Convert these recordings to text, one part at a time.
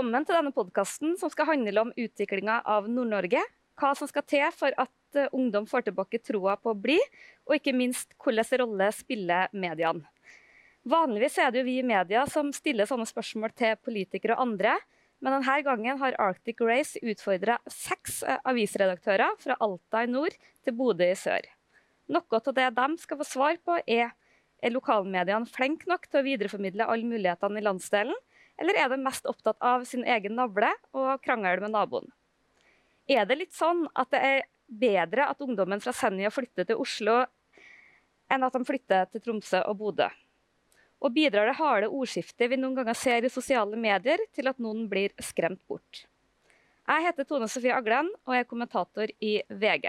Velkommen til denne podkasten som skal handle om utviklinga av Nord-Norge. Hva som skal til for at eh, ungdom får tilbake troa på å bli, og ikke minst hvilken rolle spiller mediene. Vanligvis er det jo vi i media som stiller sånne spørsmål til politikere og andre, men denne gangen har Arctic Race utfordra seks eh, avisredaktører fra Alta i nord til Bodø i sør. Noe av det de skal få svar på, er er lokalmediene flinke nok til å videreformidle alle mulighetene i landsdelen, eller er de mest opptatt av sin egen navle og krangel med naboen? Er det litt sånn at det er bedre at ungdommen fra Senja flytter til Oslo, enn at de flytter til Tromsø og Bodø? Og bidrar det harde ordskiftet vi noen ganger ser i sosiale medier, til at noen blir skremt bort? Jeg heter Tone Sofie Aglen og er kommentator i VG.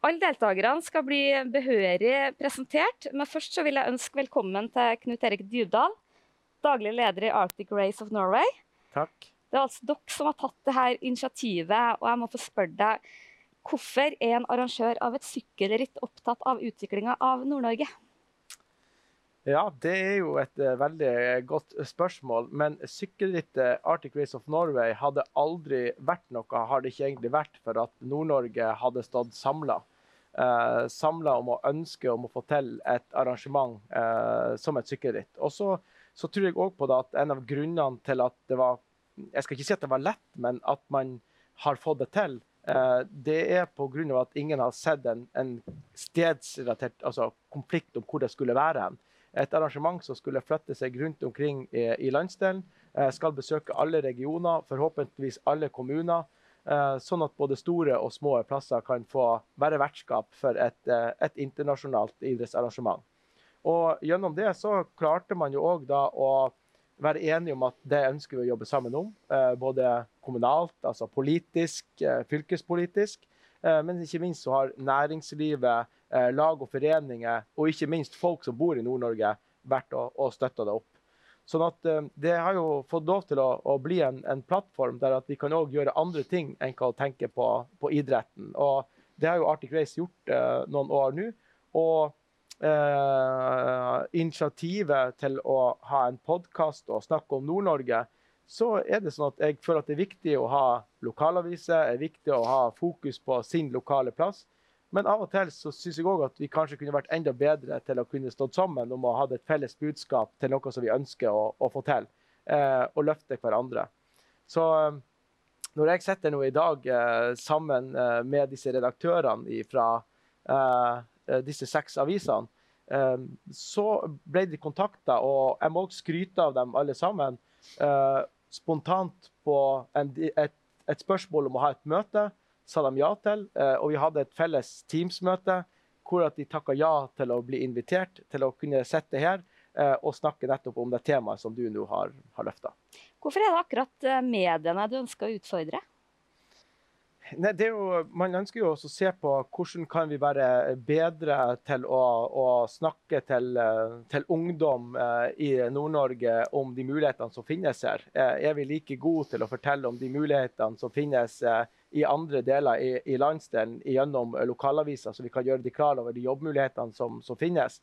Alle deltakerne skal bli behørig presentert, men først vil jeg ønske velkommen til Knut Erik Dybdahl, daglig leder i Arctic Race of Norway. Takk. Det er altså dere som har tatt dette initiativet, og jeg må få spørre deg, hvorfor er en arrangør av et sykkelritt opptatt av utviklinga av Nord-Norge? Ja, det er jo et uh, veldig godt spørsmål. Men sykkelrittet Arctic Race of Norway hadde aldri vært noe, har det ikke egentlig vært for at Nord-Norge hadde stått samla. Eh, samla om å ønske om å få til et arrangement uh, som et sykkelritt. Og så, så tror jeg òg på det at en av grunnene til at det var Jeg skal ikke si at det var lett, men at man har fått det til, uh, det er pga. at ingen har sett en, en stedsrelatert altså konflikt om hvor det skulle være et arrangement som skulle flytte seg rundt omkring i, i landsdelen. Eh, skal besøke alle regioner, forhåpentligvis alle kommuner. Eh, sånn at både store og små plasser kan få være vertskap for et, eh, et internasjonalt idrettsarrangement. Og gjennom det så klarte man jo òg da å være enige om at det ønsker vi å jobbe sammen om. Eh, både kommunalt, altså politisk, eh, fylkespolitisk. Eh, men ikke minst så har næringslivet lag og foreninger, og ikke minst folk som bor i Nord-Norge, vært og, og støtta det opp. Sånn at Det har jo fått lov til å, å bli en, en, plattform der at vi kan også gjøre andre ting enn å tenke på, på idretten. Og Det har jo Arctic Race gjort noen år nå. Og eh, initiativet til å ha en podkast og snakke om Nord-Norge, så er det sånn at jeg føler at det er viktig å ha lokalaviser, er viktig å ha fokus på sin lokale plass. Men av og til så syns jeg òg at vi kanskje kunne vært enda bedre til å kunne stått sammen om å ha et felles budskap til noe som vi ønsker å, å få til, eh, og løfte hverandre. Så eh, når jeg sitter nå i dag eh, sammen eh, med disse redaktørene fra eh, disse seks avisene, eh, så ble de kontakta, og jeg må også skryte av dem alle sammen, spontant på en, et, et spørsmål om å ha et møte sa de ja til. Eh, og vi hadde et felles Teams-møte hvor de takka ja til å bli invitert til å kunne sitte her eh, og snakke nettopp om det temaet som du nå har, har løfta. Hvorfor er det akkurat eh, mediene du ønsker å utfordre? Nei, jo, man ønsker jo også å se på hvordan kan vi være bedre til å, å snakke til, til ungdom eh, i Nord-Norge om de mulighetene som finnes her. Eh, er vi like gode til å fortelle om de mulighetene som finnes eh, i andre deler i, i landsdelen gjennom lokalaviser, så vi kan gjøre de klar over de jobbmulighetene som, som finnes.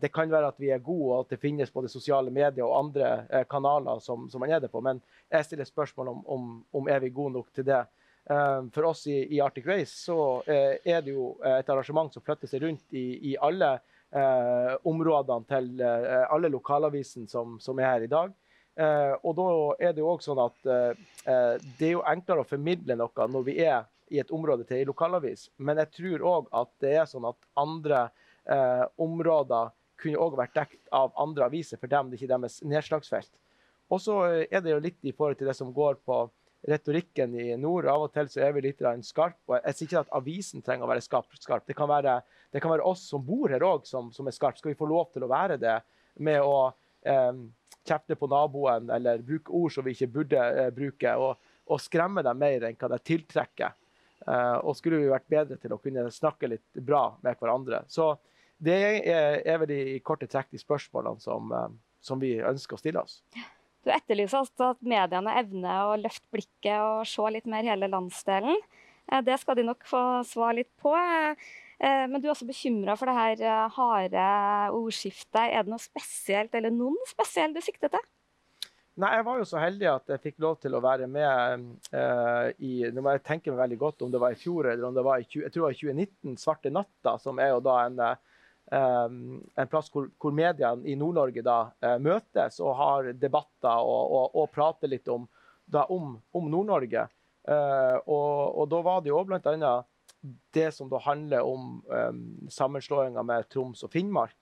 Det kan være at vi er gode, og at det finnes både sosiale medier og andre kanaler som, som, man er det på. Men jeg stiller spørsmål om, om, om er vi gode nok til det. Eh, for oss i, i Arctic Race så eh, er det jo et arrangement som flytter seg rundt i, i alle eh, områdene til eh, alle lokalavisene som, som er her i dag. Eh, og da er det jo også sånn at eh, eh, det er jo enklere å formidle noe når vi er i et område til en lokalavis. Men jeg tror òg at det er sånn at andre eh, områder kunne òg vært dekt av andre aviser, for dem det er ikke er deres nedslagsfelt. Og så er det jo litt i forhold til det som går på retorikken i nord. Av og til så er vi litt skarp. og Jeg sier ikke at avisen trenger å være skarp. skarp. Det, kan være, det, kan være, oss som bor her òg, som, som, er skarpe. Skal vi få lov til å være det med å eh, kjefte på naboen eller bruke ord som vi ikke burde eh, bruke, og, og, skremme dem mer enn hva det tiltrekker. Eh, og skulle vi vært bedre til å kunne snakke litt bra med hverandre. Så det er, er vel i korte trekk de spørsmålene som, uh, som, vi ønsker å stille oss. Du etterlyser altså at mediene evner å løfte blikket og se litt mer hele landsdelen. Uh, det skal de nok få svar litt på. Eh, men du er også bekymra for det her eh, harde ordskiftet. Er det noe spesielt, eller noen spesielt du sikter til? Nei, Jeg var jo så heldig at jeg fikk lov til å være med eh, i Nå må jeg tenke meg veldig godt om det var i fjor eller om det var i 20, jeg tror det var i 2019, 'Svarte natta', som er jo da en, um, en plass hvor, hvor mediene i Nord-Norge da uh, møtes og har debatter og, og, og prater litt om, om, om Nord-Norge. Uh, og, og, da var det jo bl.a. det som da handler om um, sammenslåinga med Troms og Finnmark.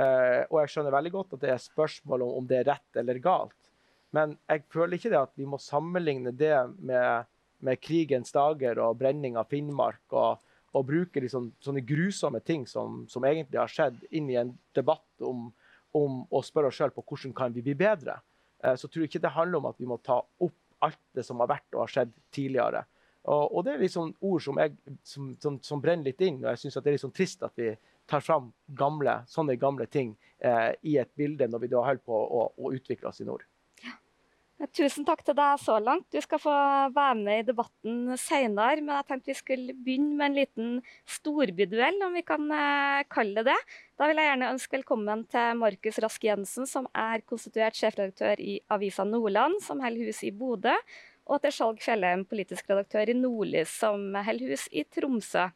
og jeg skjønner veldig godt at det er spørsmål om, om det er rett eller galt. Men jeg føler ikke det at vi må sammenligne det med, med krigens dager og brenning av Finnmark. og, og bruke liksom, sånne grusomme ting som, som, egentlig har skjedd, inn i en debatt om, om å spørre oss sjøl på hvordan kan vi bli bedre. Eh, så tror jeg ikke det handler om at vi må ta opp alt det som har vært og har skjedd tidligere. Og, og det er liksom ord som, jeg, som, som, som, brenner litt inn. og jeg synes Det er litt sånn trist at vi tar fram gamle, sånne gamle ting eh, i et bilde når vi da holder på å, å utvikle oss i nord. Tusen takk til deg så langt. Du skal få være med i debatten senere. Men jeg tenkte vi skulle begynne med en liten storbyduell, om vi kan eh, kalle det det. Da vil jeg gjerne ønske velkommen til Markus Rask Jensen, som er konstituert sjefredaktør i Avisa Nordland, som holder hus i Bodø. Og til Skjalg Fjellheim, politisk redaktør i Nordlys, som holder hus i Tromsø.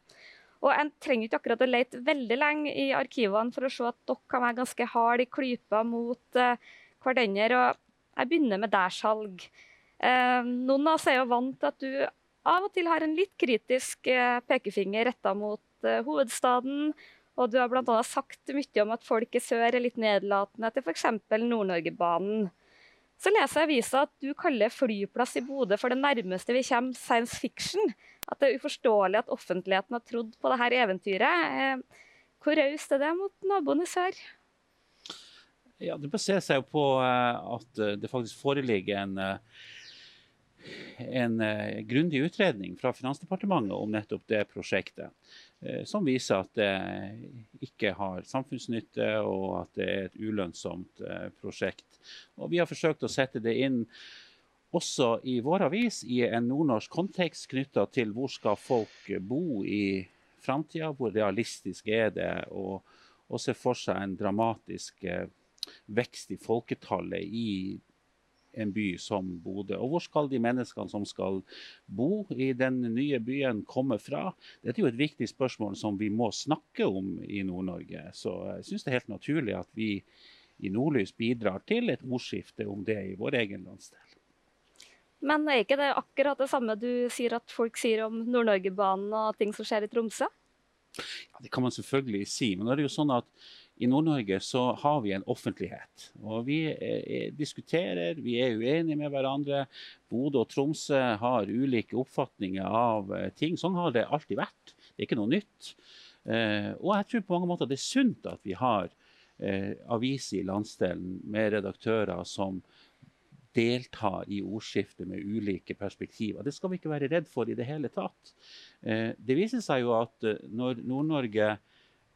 Og En trenger ikke akkurat å lete veldig lenge i arkivene for å se at dere kan være ganske harde i klypa mot uh, hverandre. og jeg begynner med deg, Skjalg. Eh, noen av oss er jo vant til at du av og til har en litt kritisk eh, pekefinger retta mot eh, hovedstaden. Og du har bl.a. sagt mye om at folk i sør er litt nedlatende til f.eks. Nord-Norgebanen. Så leser jeg avisa at du kaller flyplass i Bodø for det nærmeste vi kommer science fiction. At det er uforståelig at offentligheten har trodd på dette eventyret. Hvor raust er det mot naboen i sør? Ja, Det baserer seg jo på eh, at eh, det faktisk foreligger en, eh, en grundig utredning fra Finansdepartementet om nettopp det prosjektet. Som viser at det ikke har samfunnsnytte, og at det er et ulønnsomt prosjekt. Og Vi har forsøkt å sette det inn også i vår avis i en nordnorsk kontekst knytta til hvor skal folk bo i framtida, hvor realistisk er det, og, og se for seg en dramatisk vekst i folketallet i en by som Bodø. Og hvor skal de menneskene som skal bo i den nye byen, komme fra? Dette er jo et viktig spørsmål som vi må snakke om i Nord-Norge. Så jeg syns det er helt naturlig at vi i Nordlys bidrar til et ordskifte om det i vår egen landsdel. Men er ikke det akkurat det samme du sier at folk sier om Nord-Norgebanen og ting som skjer i Tromsø? Ja, Det kan man selvfølgelig si. Men det er jo sånn at i Nord-Norge så har vi en offentlighet. Og vi eh, diskuterer, vi er uenige med hverandre. Bodø og Tromsø har ulike oppfatninger av eh, ting. Sånn har det alltid vært. Det er ikke noe nytt. Eh, og jeg tror på mange måter det er sunt at vi har aviser i landsdelen med redaktører som deltar i ordskiftet med ulike perspektiver. Det skal vi ikke være redd for i det hele tatt. Det viser seg jo at når Nord-Norge Eh,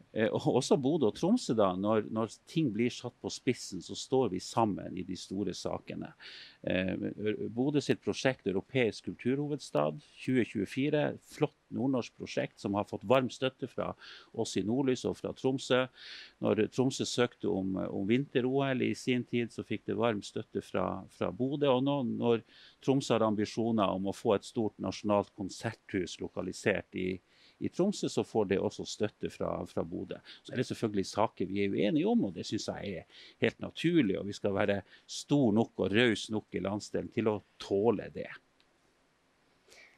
og også Bodø og Tromsø, da, når, når, ting blir satt på spissen, så står vi sammen i de store sakene. Eh, Bodø sitt prosjekt Europeisk kulturhovedstad 2024, flott nordnorsk prosjekt som har fått varm støtte fra oss i Nordlys og fra Tromsø. Når Tromsø søkte om, om vinter-OL i sin tid, så fikk det varm støtte fra, fra Bodø. Og nå når Tromsø har ambisjoner om å få et stort nasjonalt konserthus lokalisert i i Tromsø, så får det også støtte fra, fra Bodø. Så er det selvfølgelig saker vi er uenige om, og det syns jeg er helt naturlig. Og vi skal være stor nok og raus nok i landsdelen til å tåle det.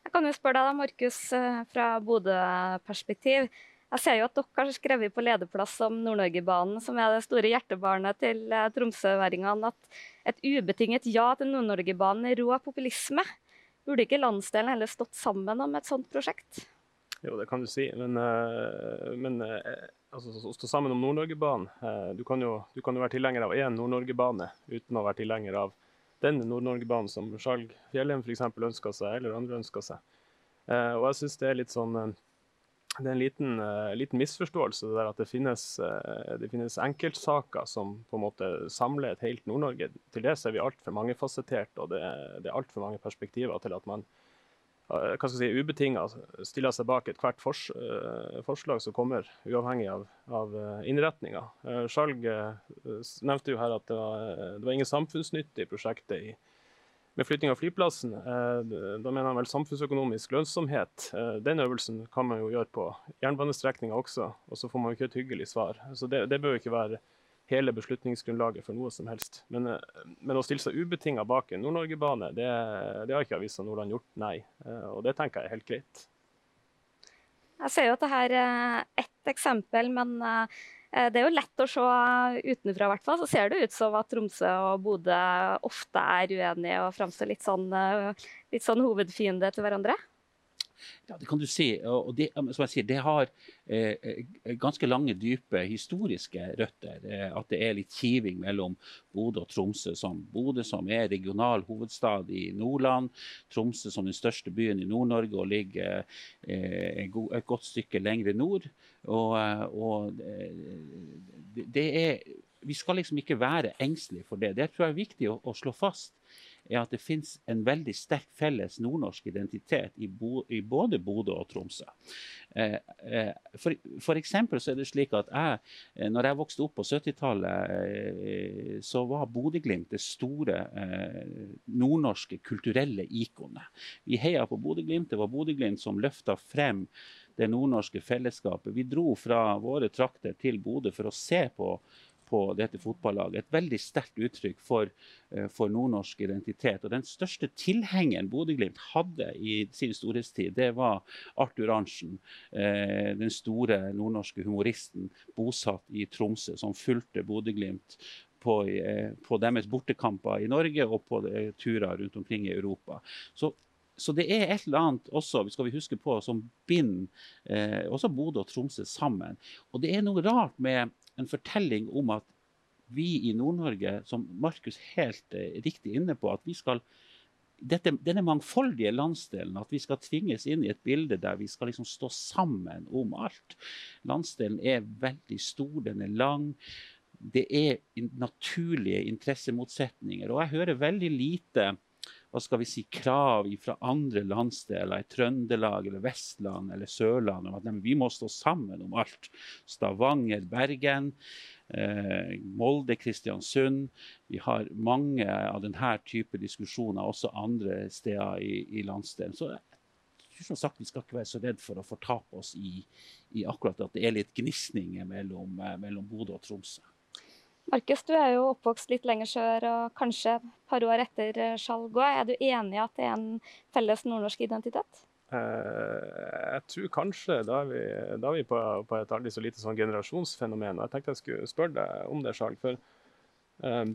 Jeg kan jo spørre deg, Markus, eh, fra Bodø-perspektiv. Jeg ser jo at dere har skrevet på lederplass om Nord-Norgebanen, som er det store hjertebarnet til eh, tromsøværingene, at et ubetinget ja til Nord-Norgebanen er rå populisme. Burde ikke landsdelen heller stått sammen om et sånt prosjekt? Jo, det kan du si. Men, eh, men eh, altså, å stå sammen om Nord-Norgebanen eh, du, kan jo, du kan jo være tilhenger av én Nord-Norgebane uten å være tilhenger av den Nord-Norgebanen som Skjalg Fjellheim f.eks. ønsker seg, eller andre ønsker seg. Og jeg syns det er litt sånn det er en liten, liten, misforståelse det at det finnes, det finnes, enkeltsaker som på en måte samler et helt Nord-Norge. Til det er vi altfor mangefasettert, og det, det er altfor mange perspektiver til at man hva skal jeg si, ubetinga stiller seg bak ethvert fors, forslag som kommer, uavhengig av, av innretninga. Skjalg nevnte jo her at det var, det var ingen samfunnsnytte i prosjektet med flytting av flyplassen. Da mener han vel samfunnsøkonomisk lønnsomhet. Den øvelsen kan man jo gjøre på jernbanestrekninga også, og så får man jo ikke et hyggelig svar. Så det, det bør ikke være hele beslutningsgrunnlaget for noe som helst. Men, eh, men å stille seg ubetinga bak en Nord-Norge-bane, det, det, har ikke Avisa Nordland gjort, nei. Eh, og det tenker jeg er helt greit. Jeg ser jo at dette er ett eksempel, men eh, det er jo lett å se utenfra, hvert fall. Så ser det ut som at Tromsø og Bodø ofte er uenige og framstår litt sånn, litt sånn hovedfiende til hverandre. Ja, det kan du si. Og det, som jeg sier, det har eh, eh, ganske lange, dype historiske røtter. Eh, at det er litt kiving mellom Bodø og Tromsø. Som Bodø som er regional hovedstad i Nordland. Tromsø som den største byen i Nord-Norge og ligger eh, et godt stykke lenger nord. Og, eh, og det, det er vi skal liksom ikke være engstelige for det. Det tror jeg er viktig å, å slå fast er at det finnes en veldig sterk felles nordnorsk identitet i, bo, i både Bodø og Tromsø. Eh, eh, for, for, eksempel så er det slik at jeg, eh, når jeg vokste opp på 70-tallet, eh, så var Bodø-Glimt det store eh, nordnorske kulturelle ikonet. Vi heia på Bodø-Glimt. Det var Bodø-Glimt som løfta frem det nordnorske fellesskapet. Vi dro fra våre trakter til Bodø for å se på på dette fotballaget. Et veldig sterkt uttrykk for, eh, for nordnorsk identitet. Og Den største tilhengeren Bodø-Glimt hadde i sin storhetstid, det var Arthur Arntzen. Eh, den store nordnorske humoristen bosatt i Tromsø, som fulgte Bodø-Glimt på, eh, på, deres bortekamper i Norge og på turer rundt omkring i Europa. Så så det er et eller annet også, skal vi huske på, som binder eh, også Bodø og Tromsø sammen. Og det er noe rart med en fortelling om at vi i Nord-Norge, som Markus helt eh, riktig inne på, at vi skal dette, denne mangfoldige landsdelen, at vi skal tvinges inn i et bilde der vi skal liksom stå sammen om alt. Landsdelen er veldig stor, den er lang. Det er naturlige interessemotsetninger. Og jeg hører veldig lite hva skal vi si, krav fra andre landsdeler, i Trøndelag eller Vestland eller Sørland, om at nei, vi må stå sammen om alt. Stavanger, Bergen, eh, Molde, Kristiansund. Vi har mange av denne type diskusjoner også andre steder i, i landsdelen. Så som sagt, vi skal ikke være så redd for å fortape oss i, i akkurat at det er litt gnisninger mellom, eh, mellom Bodø og Tromsø. Markus, du er jo oppvokst litt lenger sør og kanskje et par år etter eh, Skjalg òg. Er du enig i at det er en felles nordnorsk identitet? Eh, jeg tror kanskje da er vi, da er vi på, på, et aldri så lite sånn generasjonsfenomen. Jeg tenkte jeg skulle spørre deg om det, Skjalg. For eh,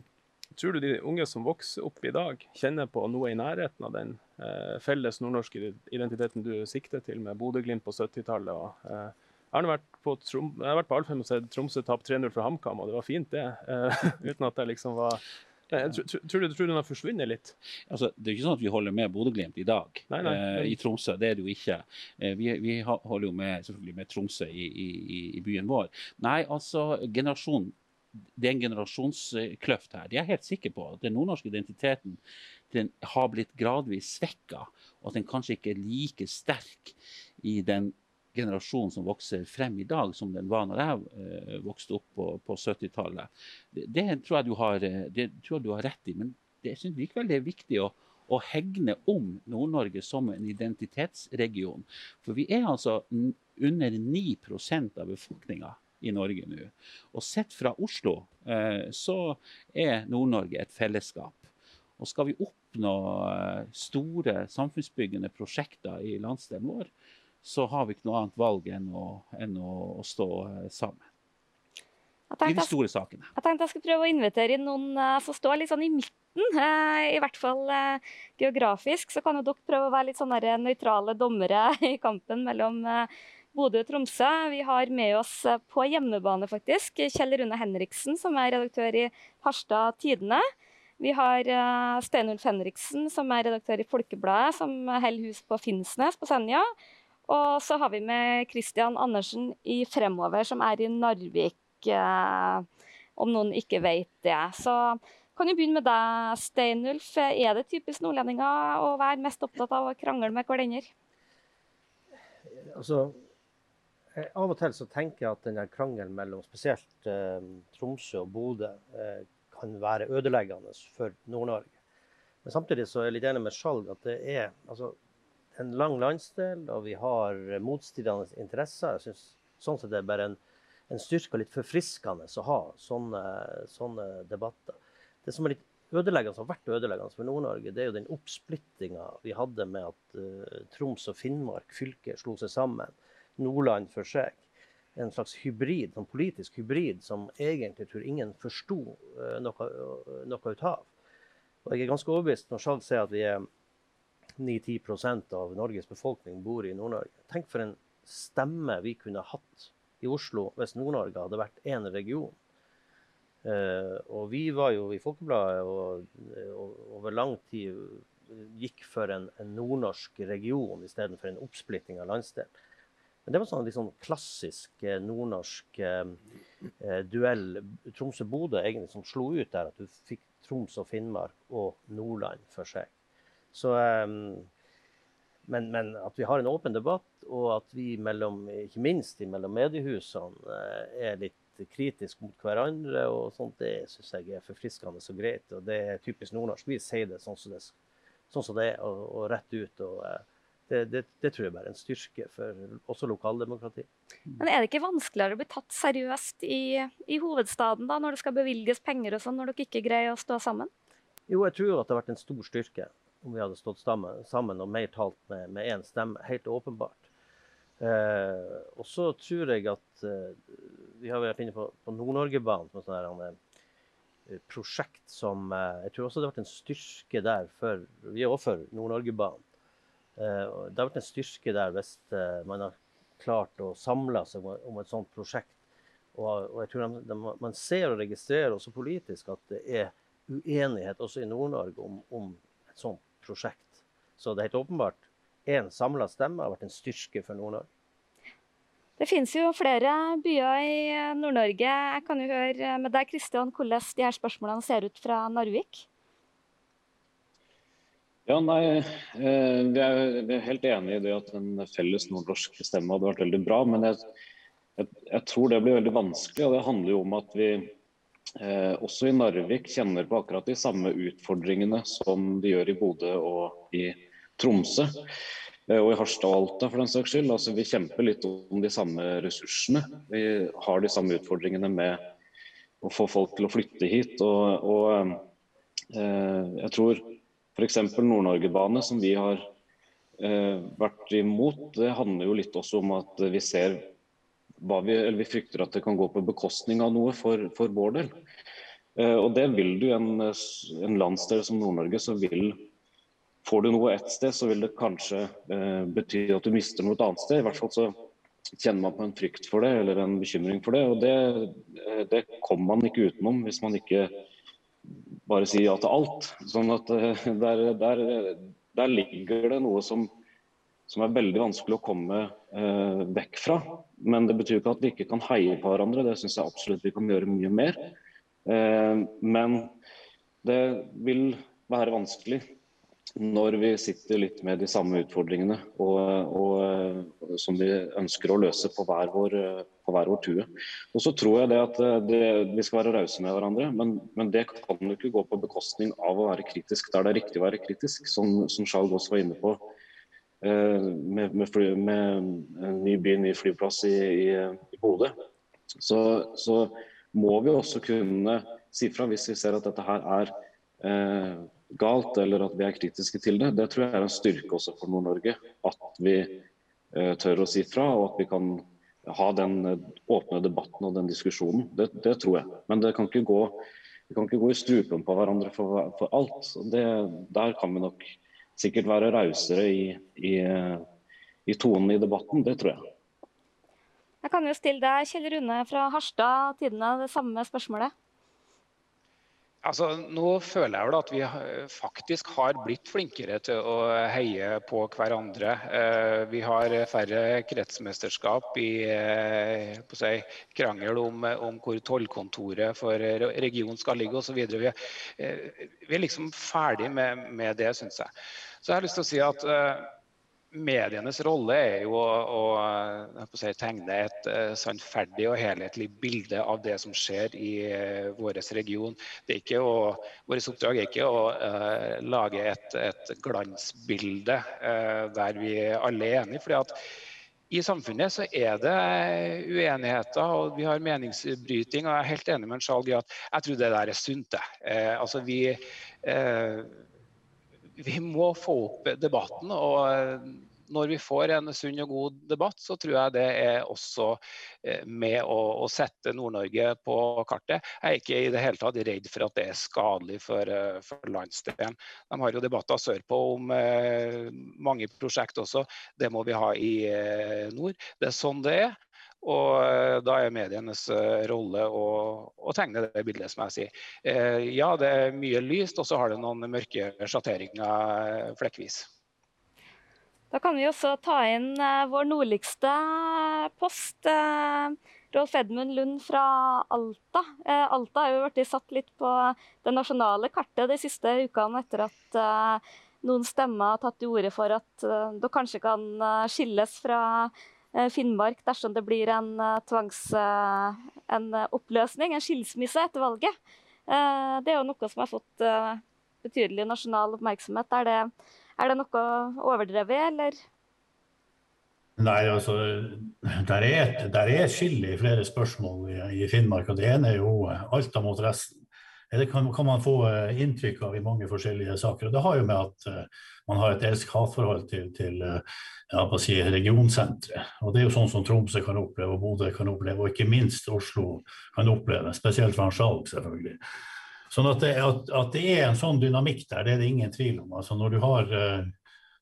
tror du de unge som vokser opp i dag, kjenner på noe i nærheten av den eh, felles nordnorske identiteten du sikter til med Bodø-Glimt på 70-tallet? og uh, jeg har vært på, Trom jeg har vært på Alfheim og sett Tromsø tape 3-0 for HamKam, og det var fint, det. Uh, uten at jeg liksom var jeg tror, tror, du, tror du den har forsvunnet litt? Altså, det er ikke sånn at vi holder med Bodø-Glimt i dag nei, nei, eh, i Tromsø. Det er det jo ikke. Eh, vi, vi, holder jo med, selvfølgelig med Tromsø i, i, i, byen vår. Nei, altså generasjon, Det er en generasjonskløft her. Det er jeg helt sikker på. at Den nordnorske identiteten den har blitt gradvis svekka, og at den kanskje ikke er like sterk i den generasjon som vokser frem i dag, som den var når jeg eh, vokste opp på, på 70-tallet. Det, det, tror jeg du har, eh, det tror jeg du har rett i. Men jeg syns likevel det er viktig å, å hegne om Nord-Norge som en identitetsregion. For vi er altså under 9% av befolkninga i Norge nå. Og sett fra Oslo eh, så er Nord-Norge et fellesskap. Og skal vi oppnå store samfunnsbyggende prosjekter i landsdelen vår, så har vi ikke noe annet valg enn å, enn å, å stå eh, sammen. I de store sakene. Jeg tenkte jeg skulle prøve å invitere inn noen uh, som står litt sånn i midten. Uh, I hvert fall geografisk. Så kan jo dere prøve å være litt sånn nøytrale dommere i kampen mellom Bodø og Tromsø. Vi har med oss på hjemmebane faktisk Kjell Rune Henriksen, som er redaktør i Harstad Tidende. Vi har Steinulf Henriksen, som er redaktør i Folkebladet, som holder hus på Finnsnes på Senja. Og så har vi med Christian Andersen i Fremover, som er i Narvik, eh, om noen ikke vet det. Så Kan jo begynne med deg, Steinulf. Er det typisk nordlendinger å være mest opptatt av å krangle med hverandre? Altså, av og til så tenker jeg at denne krangelen mellom spesielt eh, Tromsø og Bodø eh, kan være ødeleggende for Nord-Norge. Men samtidig så er jeg litt enig med Skjalg at det er altså, en lang landsdel, og vi har motstridende interesser. Jeg synes sånn sett det er bare en, en styrke og litt forfriskende å ha sånne, sånne debatter. Det som er litt ødeleggende, som har vært ødeleggende for Nord-Norge, det er jo den oppsplittinga vi hadde med at uh, Troms og Finnmark fylke slo seg sammen. Nordland for seg. En slags hybrid, en politisk hybrid som egentlig tror ingen forsto uh, noe, uh, noe ut av. Og jeg er ganske overbevist når Skjalg sier at vi er 9-10 av Norges befolkning bor i Nord-Norge. Tenk for en stemme vi kunne hatt i Oslo hvis Nord-Norge hadde vært én region. Uh, og vi var jo i Folkebladet og, og, over lang tid gikk for en, en nordnorsk region istedenfor en oppsplitting av landsdelen. Men det var sånn liksom klassisk eh, nordnorsk eh, eh, duell Tromsø-Bodø egentlig som slo ut der. At du fikk Troms og Finnmark og Nordland for seg. Så, eh, men, men, at vi har en åpen debatt, og at vi mellom, ikke minst mellom mediehusene eh, er litt kritisk mot hverandre, og sånt, det syns jeg er forfriskende og greit. Og det er typisk nordnorsk. Vi sier det sånn som det, sånn som det er, og, og, rett ut. og eh, det, det, det, tror jeg bare er en styrke for også lokaldemokrati. Men er det ikke vanskeligere å bli tatt seriøst i, i hovedstaden da, når det skal bevilges penger og sånn, når dere ikke greier å stå sammen? Jo, jeg tror at det har vært en stor styrke om vi hadde stått sammen, og mer talt med én stemme. Helt åpenbart. Eh, og så tror jeg at eh, Vi har vært inne på, på Nord-Norgebanen som et sånt eh, prosjekt som eh, Jeg tror også det har vært en styrke der for Vi er også for Nord-Norgebanen. Eh, det har vært en styrke der hvis eh, man har klart å samle seg om, om et sånt prosjekt. Og, og jeg tror de, de, Man ser og registrerer også politisk at det er uenighet også i Nord-Norge om, om et sånt prosjekt. Så det er helt åpenbart én samla stemme har vært en styrke for Nord-Norge. Det finnes jo flere byer i Nord-Norge. Jeg kan jo høre med deg, Kristian, hvordan de her spørsmålene ser ut fra Narvik? Ja, nei, eh, Vi er, vi er helt enig i det at en felles nordnorsk stemme hadde vært veldig bra. Men jeg, jeg, jeg, tror det blir veldig vanskelig. og Det handler jo om at vi eh, også i Narvik kjenner på akkurat de samme utfordringene som de gjør i Bodø og i Tromsø. Eh, og i Harstad og Alta for den saks skyld. Altså, vi kjemper litt om de samme ressursene. Vi har de samme utfordringene med å få folk til å flytte hit. Og, og eh, jeg tror f.eks. Nord-Norge-bane, som vi har eh, vært imot, det handler jo litt også om at vi ser vi, vi frykter at det kan gå på bekostning av noe for, for vår del. Eh, og det vil du en, en landsdel som Nord-Norge, så vil Får du noe ett sted, så vil det kanskje eh, bety at du mister noe et annet sted. I hvert fall så kjenner man på en frykt for det, eller en bekymring for det. Og det, eh, det kommer man ikke utenom hvis man ikke bare sier ja til alt. Sånn at eh, der, der, der ligger det noe som, som, er veldig vanskelig å komme eh, vekk fra. Men det betyr ikke at vi ikke kan heie på hverandre, det syns jeg absolutt vi kan gjøre mye mer. Eh, men det vil være vanskelig når vi sitter litt med de samme utfordringene og, og, eh, som vi ønsker å løse på hver vår, på hver vår tue. Og så tror jeg det at eh, det, vi skal være rause med hverandre, men, men, det kan jo ikke gå på bekostning av å være kritisk der det er riktig å være kritisk, som, som Charles også var inne på. Eh, med, med, fly, med, en ny by, ny flyplass i, i, i Bodø. Så, så, må vi også kunne si fra hvis vi ser at dette her er eh, galt, eller at vi er kritiske til det. Det tror jeg er en styrke også for Nord-Norge. At vi eh, tør å si fra, og at vi kan ha den eh, åpne debatten og den diskusjonen. Det, det tror jeg. Men det kan ikke gå, vi kan ikke gå i strupen på hverandre for, for alt. Det, der kan vi nok sikkert være rausere i, i, i tonen i debatten. Det tror jeg. Jeg kan jo stille deg, Kjell Rune fra Harstad, tidene det samme spørsmålet. Altså, nå føler jeg vel at vi faktisk har blitt flinkere til å heie på hverandre. Eh, vi har færre kretsmesterskap i eh, si, krangel om, om, hvor tollkontoret for regionen skal ligge osv. Vi, eh, vi er liksom ferdig med, med det, syns jeg. Så jeg har lyst til å si at medienes rolle er jo å, å si, tegne et uh, sannferdig og helhetlig bilde av det som skjer i uh, vår region. Vårt oppdrag er ikke å uh, lage et, et glansbilde der vi alle er enige. fordi at i samfunnet så er det uenigheter og vi har meningsbryting. og Jeg er helt enig med Skjalg i at jeg tror det der er sunt. altså vi vi må få opp debatten. og når vi får en sunn og god debatt, så tror jeg det er også eh, med å, å sette Nord-Norge på kartet. Jeg er ikke i det hele tatt redd for at det er skadelig for, eh, for landsdelen. De har jo debatter sørpå om eh, mange prosjekt også. Det må vi ha i eh, nord. Det er sånn det er. Og eh, da er medienes rolle å, å, tegne det bildet, som jeg sier. Eh, ja, det er mye lyst, og så har det noen mørke sjatteringer flekkvis. Da kan vi også ta inn vår nordligste post. Rolf Edmund Lund fra Alta. Alta har jo blitt satt litt på det nasjonale kartet de siste ukene etter at noen stemmer har tatt til orde for at det kanskje kan skilles fra Finnmark dersom det blir en tvangs... en oppløsning, en skilsmisse, etter valget. Det er jo noe som har fått betydelig nasjonal oppmerksomhet. Er det er det noe overdrevet, eller? Nei, altså, der er, der er skille i flere spørsmål i, i, Finnmark. og Det ene er jo Alta mot resten. Det kan, kan, man få eh, inntrykk av i mange forskjellige saker. og Det har jo med at uh, man har et elsk-hat-forhold til, til uh, si, regionsenteret. Og Det er jo sånn som Tromsø kan oppleve, og Bodø kan oppleve, og ikke minst Oslo kan oppleve. Spesielt fra Skjalg, selvfølgelig. Sånn at det, at, at det, er en sånn dynamikk der, det er det ingen tvil om. Altså når du har, eh,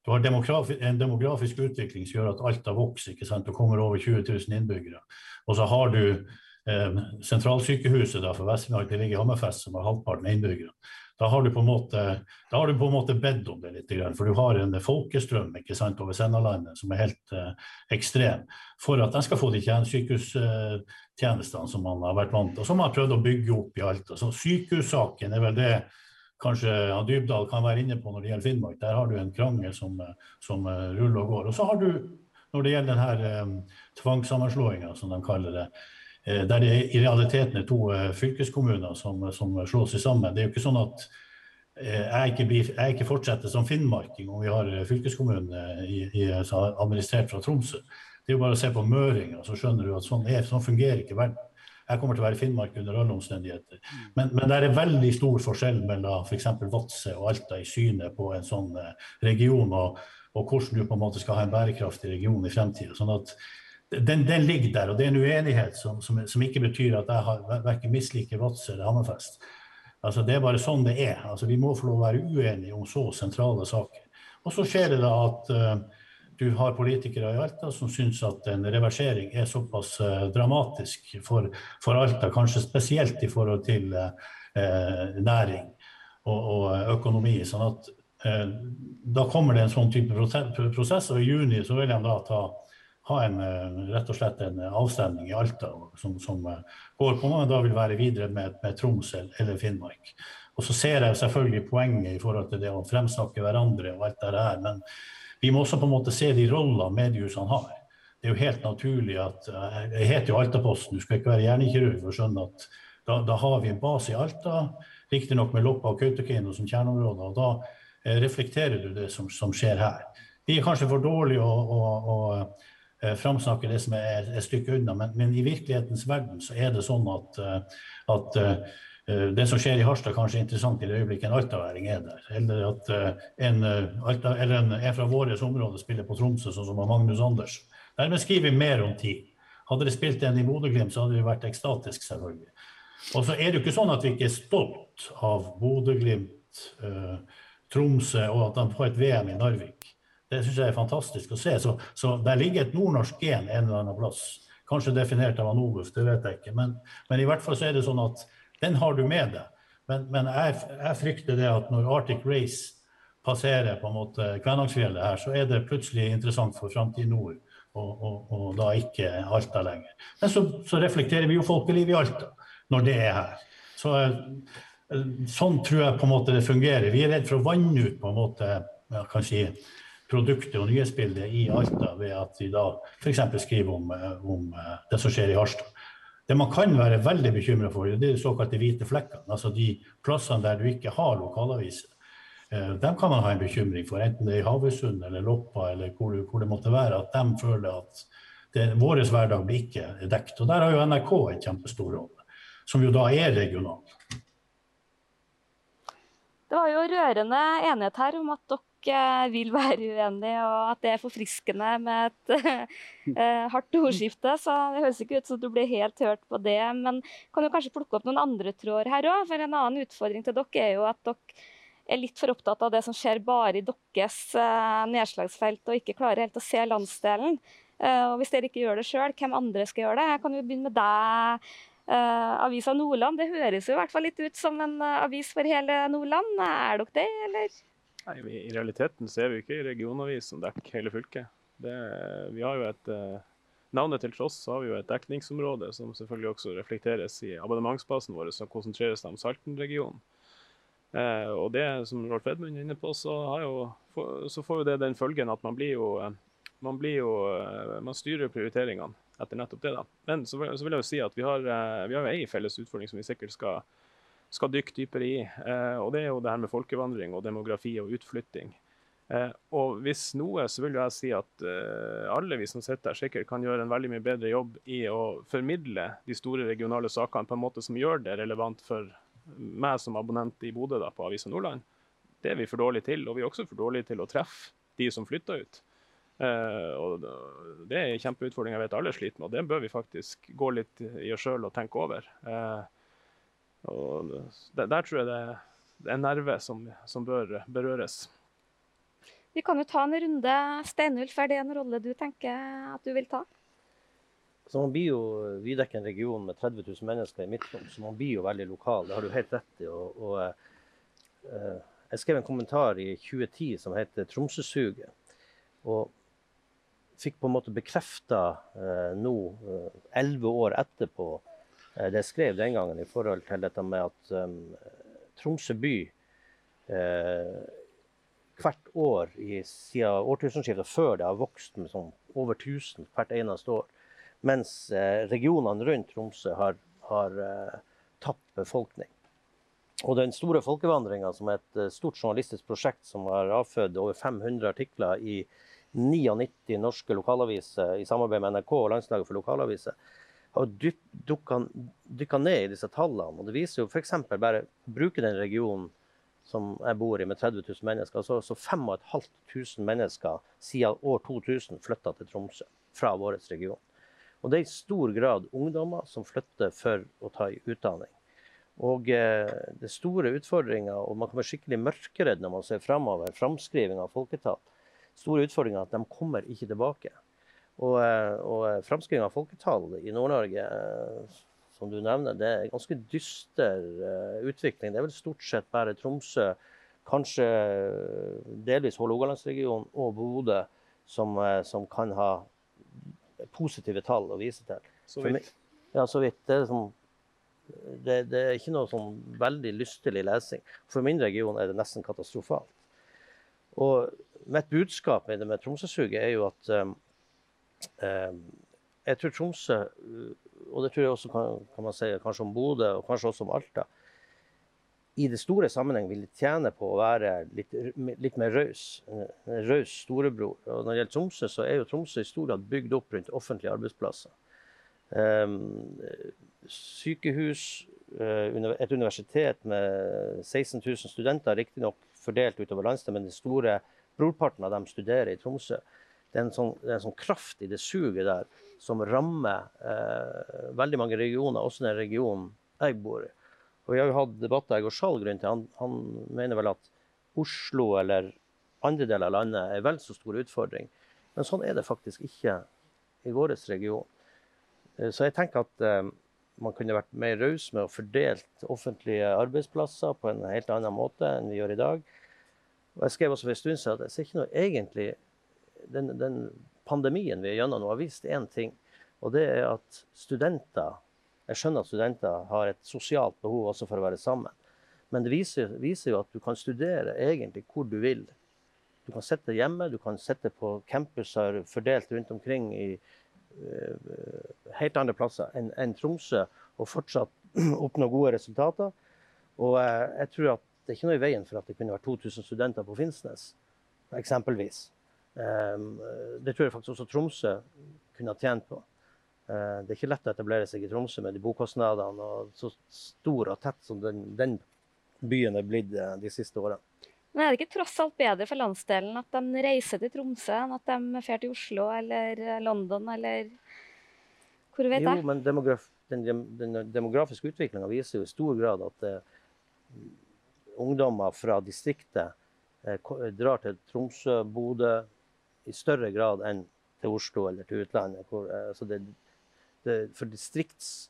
du har en demografisk utvikling som gjør at Alta vokser, ikke sant? og kommer over 20 000 innbyggere. Og så har du eh, sentralsykehuset da, for Vest-Finnmark, det ligger i Hammerfest, som har halvparten av innbyggerne. Da har, du på en måte, da har du på en måte bedt om det litt, for du har en folkestrøm ikke sant, over Sennalandet som er helt eh, ekstrem, for at de skal få de sykehustjenestene som man har vært vant til, og som man har prøvd å bygge opp i Alta. Så Sykehussaken er vel det kanskje ja, Dybdahl kan være inne på når det gjelder Finnmark. Der har du en krangel som, som uh, ruller og går. Og så har du, når det gjelder denne um, tvangssammenslåinga, som de kaller det, Eh, der det i realiteten er to eh, fylkeskommuner som, som slår seg sammen. Det er jo ikke sånn at eh, jeg ikke, blir, jeg ikke fortsetter som finnmarking om vi har fylkeskommunene administrert fra Tromsø. Det er jo bare å se på møringa, så skjønner du at sånn, er, sånn fungerer ikke verden. Jeg kommer til å være Finnmark under alle omstendigheter. Men, men det er veldig stor forskjell mellom f.eks. Vadsø og Alta i synet på en sånn region, og, og, hvordan du på en måte skal ha en bærekraftig region i fremtiden. Sånn at den, den, ligger der, og det er en uenighet som, som, som ikke betyr at jeg har verken misliker Vadsø eller Hammerfest. Altså, det er bare sånn det er. Altså, vi må få lov å være uenige om så sentrale saker. Og så skjer det da at uh, du har politikere i Alta som syns at en reversering er såpass uh, dramatisk for, for, Alta, kanskje spesielt i forhold til uh, næring og, og, økonomi. sånn at da kommer det en sånn type prosess, og i juni så vil de da ta ha en, eh, rett og slett en avstemning i Alta som, som eh, går på man da vil være videre med, med Troms eller Finnmark. Og så ser jeg selvfølgelig poenget i forhold til det å fremsnakke hverandre og alt det her, men vi må også på en måte se de roller mediehusene har. Det er jo helt naturlig at eh, Jeg heter jo Altaposten, du skal ikke være hjernekirurg for å skjønne at da, da har vi en base i Alta, riktignok med Loppa og Kautokeino som kjerneområder. og Da reflekterer du det som, som skjer her. Vi er kanskje for dårlige å Eh, framsnakke det som er et stykke unna. Men, men, i virkelighetens verden så er det sånn at, eh, at uh, det som skjer i Harstad, kanskje er interessant i det øyeblikket en altaværing er der. Eller at en, eller en, en fra vårt område spiller på Tromsø, sånn som Magnus Anders. Dermed skriver vi mer om tid. Hadde det spilt en i Bodø-Glimt, så hadde vi vært ekstatisk, selvfølgelig. Og så er det jo ikke sånn at vi ikke er stolt av Bodø-Glimt, Tromsø og at de får et VM i Narvik. Det syns jeg er fantastisk å se. Så, så der ligger et nordnorsk gen en eller annen plass. Kanskje definert av Anobuf, det vet jeg ikke. Men, men, i hvert fall så er det sånn at den har du med deg. Men, men jeg, jeg, frykter det at når Arctic Race passerer på en måte Kvænangsfjellet her, så er det plutselig interessant for Framtid Nord, og, og, og, da ikke Alta lenger. Men så, så reflekterer vi jo folkelivet i Alta når det er her. Så, eh, sånn tror jeg på en måte det fungerer. Vi er redd for å vanne ut på en måte ja, kan si, produktet og nyhetsbildet i Alta ved at vi da f.eks. skriver om, eh, om, eh, det som skjer i Harstad. Det man kan være veldig bekymra for, det er de såkalte hvite flekkene. Altså de plassene der du ikke har lokalaviser. Eh, dem kan man ha en bekymring for, enten det er i Havøysund eller Loppa eller hvor, hvor, det måtte være. At de føler at det, vår hverdag blir ikke dekt. Og der har jo NRK en kjempestor rolle, som jo da er regional. Det var jo rørende enighet her om at dere Eh, vil være uenig, og at det er forfriskende med et uh, hardt ordskifte. Så det høres ikke ut som du blir helt hørt på det. Men kan du kanskje plukke opp noen andre tråder her òg? For en annen utfordring til dere er jo at dere er litt for opptatt av det som skjer bare i deres uh, nedslagsfelt, og ikke klarer helt å se landsdelen. Uh, og hvis dere ikke gjør det sjøl, hvem andre skal gjøre det? Jeg kan jo begynne med deg. Uh, Avisa Nordland, det høres jo i hvert fall litt ut som en uh, avis for hele Nordland. Er dere det, eller? Nei, vi, I realiteten så er vi ikke i regionavis som dekker hele fylket. Det, vi har jo et eh, Navnet til tross har vi jo et dekningsområde som selvfølgelig også reflekteres i abonnementsbasen vår, som konsentreres om Salten-regionen. Eh, og det som Rolf Edmund er inne på, så, jo, så, får jo det den følgen at man blir jo man, blir jo, eh, man styrer prioriteringene etter nettopp det. da. Men så, så vil jeg jo si at vi har, eh, vi har jo ei felles utfordring som vi sikkert skal skal dykke dypere i. Eh, og Det er jo det her med folkevandring og demografi og utflytting. Eh, og hvis noe, så vil jeg si at eh, alle vi som sitter her, sikkert kan gjøre en veldig mye bedre jobb i å formidle de store regionale sakene på en måte som gjør det relevant for meg som abonnent i Bodø da, på Avisa Nordland. Det er vi for dårlige til. Og vi er også for dårlige til å treffe de som flytter ut. Uh, og Det er en kjempeutfordring jeg vet alle sliter med, og det bør vi faktisk gå litt i oss sjøl og tenke over. Uh, og der, der tror jeg det er en nerve som, som, bør berøres. Vi kan jo ta en runde. Steinulf, er det en rolle du tenker at du vil ta? Så man blir jo, Vi dekker en region med 30 000 mennesker i Midt-Troms, så man blir jo veldig lokal. Det har du helt rett i. Og, og uh, jeg skrev en kommentar i 2010 som heter 'Tromsø-suget'. Og fikk på en måte bekrefta uh, nå, elleve uh, år etterpå, Eh, det jeg skrev den gangen i forhold til dette med at um, Tromsø by eh, hvert år i, siden årtusenskiftet før det har vokst med sånn over 1000 hvert eneste år. Mens eh, regionene rundt Tromsø har, har eh, tapt befolkning. Og den store folkevandringa, som er et eh, stort journalistisk prosjekt som har avfødt over 500 artikler i 99 norske lokalaviser i samarbeid med NRK og Landslaget for lokalaviser, har dykka ned i disse tallene. og Det viser jo f.eks. bare å bruke den regionen som jeg bor i, med 30 000 mennesker. så, så 5500 mennesker siden år 2000 flytta til Tromsø fra vår region. Og det er i stor grad ungdommer som flytter for å ta utdanning. Og eh, det store utfordringer, og man kan være skikkelig mørkeredd når man ser framover, framskriving av folketall, store utfordringer er at de kommer ikke tilbake. Og, eh, og framskriving av folketall i Nord-Norge, eh, som du nevner, det er ganske dyster eh, utvikling. Det er vel stort sett bare Tromsø, kanskje delvis Hålogalandsregionen og Bodø som, som, kan ha positive tall å vise til. Så vidt. Ja, så vidt. Det er, som, det, det er ikke noe sånn veldig lystelig lesing. For min region er det nesten katastrofalt. Og mitt budskap med med Tromsø-suget er jo at jeg tror Tromsø, og det tror jeg også kan, kan man si kanskje om Bodø og kanskje også om Alta, i det store sammenheng vil tjene på å være litt, litt mer raus. En raus storebror. Og når det gjelder Tromsø, så er jo Tromsø i stor grad bygd opp rundt offentlige arbeidsplasser. Um, sykehus, uh, et universitet med 16 000 studenter, riktignok fordelt utover landsdelen, men den store brorparten av dem studerer i Tromsø det er en sånn, det er en sånn kraft i det suget der som rammer eh, veldig mange regioner, også den regionen jeg bor i. Og Vi har jo hatt debatter jeg og Skjalg det. Han, han, mener vel at Oslo eller andre deler av landet er vel så stor utfordring. Men sånn er det faktisk ikke i vår region. Eh, så jeg tenker at eh, man kunne vært mer raus med å fordelt offentlige arbeidsplasser på en helt annen måte enn vi gjør i dag. Og jeg skrev også for en stund siden at jeg ser ikke noe egentlig den, den pandemien vi er gjennom nå, har vist én ting. Og det er at studenter Jeg skjønner at studenter har et sosialt behov også for å være sammen. Men det viser, viser jo at du kan studere egentlig hvor du vil. Du kan sitte hjemme, du kan sitte på campuser fordelt rundt omkring i uh, helt andre plasser enn en Tromsø, og fortsatt oppnå gode resultater. Og uh, jeg tror at det er ikke noe i veien for at det kunne vært 2000 studenter på Finnsnes, eksempelvis. Um, det tror jeg faktisk også Tromsø kunne ha tjent på. Uh, det er ikke lett å etablere seg i Tromsø med de bokostnadene og så stor og tett som den, den byen er blitt uh, de siste årene. Men er det ikke tross alt bedre for landsdelen at de reiser til Tromsø enn at de drar til Oslo eller eh, London eller hvor vet jeg? Jo, men demograf, den, den, demografiske utviklinga viser jo i stor grad at uh, ungdommer fra distriktet drar til Tromsø, Bodø, i større grad enn til Oslo eller til utlandet. Hvor, altså det, det, for distrikts,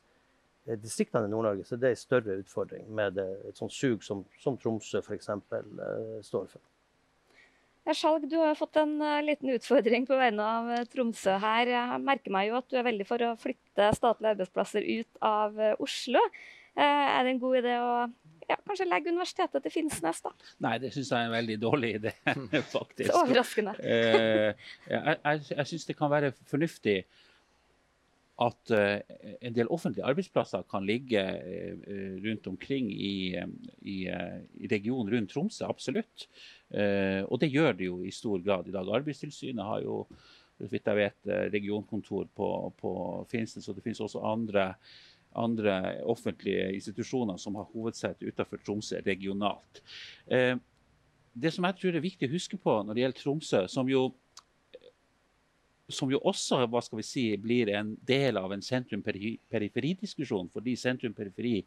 eh, distriktene i Nord-Norge så det er en større utfordring med det, et sånt sug som, som Tromsø f.eks. Uh, står for. Skjalg, du har fått en liten utfordring på vegne av Tromsø her. Jeg merker meg jo at du er veldig for å flytte statlige arbeidsplasser ut av Oslo. er det en god idé å ja, kanskje legge universitetet til Finnsnes, da. Nei, det syns jeg er en veldig dårlig idé, faktisk. Så overraskende. eh, jeg jeg, jeg syns det kan være fornuftig at uh, en del offentlige arbeidsplasser kan ligge uh, rundt omkring i, i, uh, i, regionen rundt Tromsø, absolutt. og det gjør det jo i stor grad i dag. Arbeidstilsynet har jo så vidt jeg vet, regionkontor på, på Finnsnes, og det finnes også andre andre offentlige institusjoner som har hovedsete utenfor Tromsø regionalt. Eh, det som jeg tror er viktig å huske på når det gjelder Tromsø, som jo, som jo også hva skal vi si, blir en del av en sentrum-periferi-diskusjon, fordi sentrum-periferi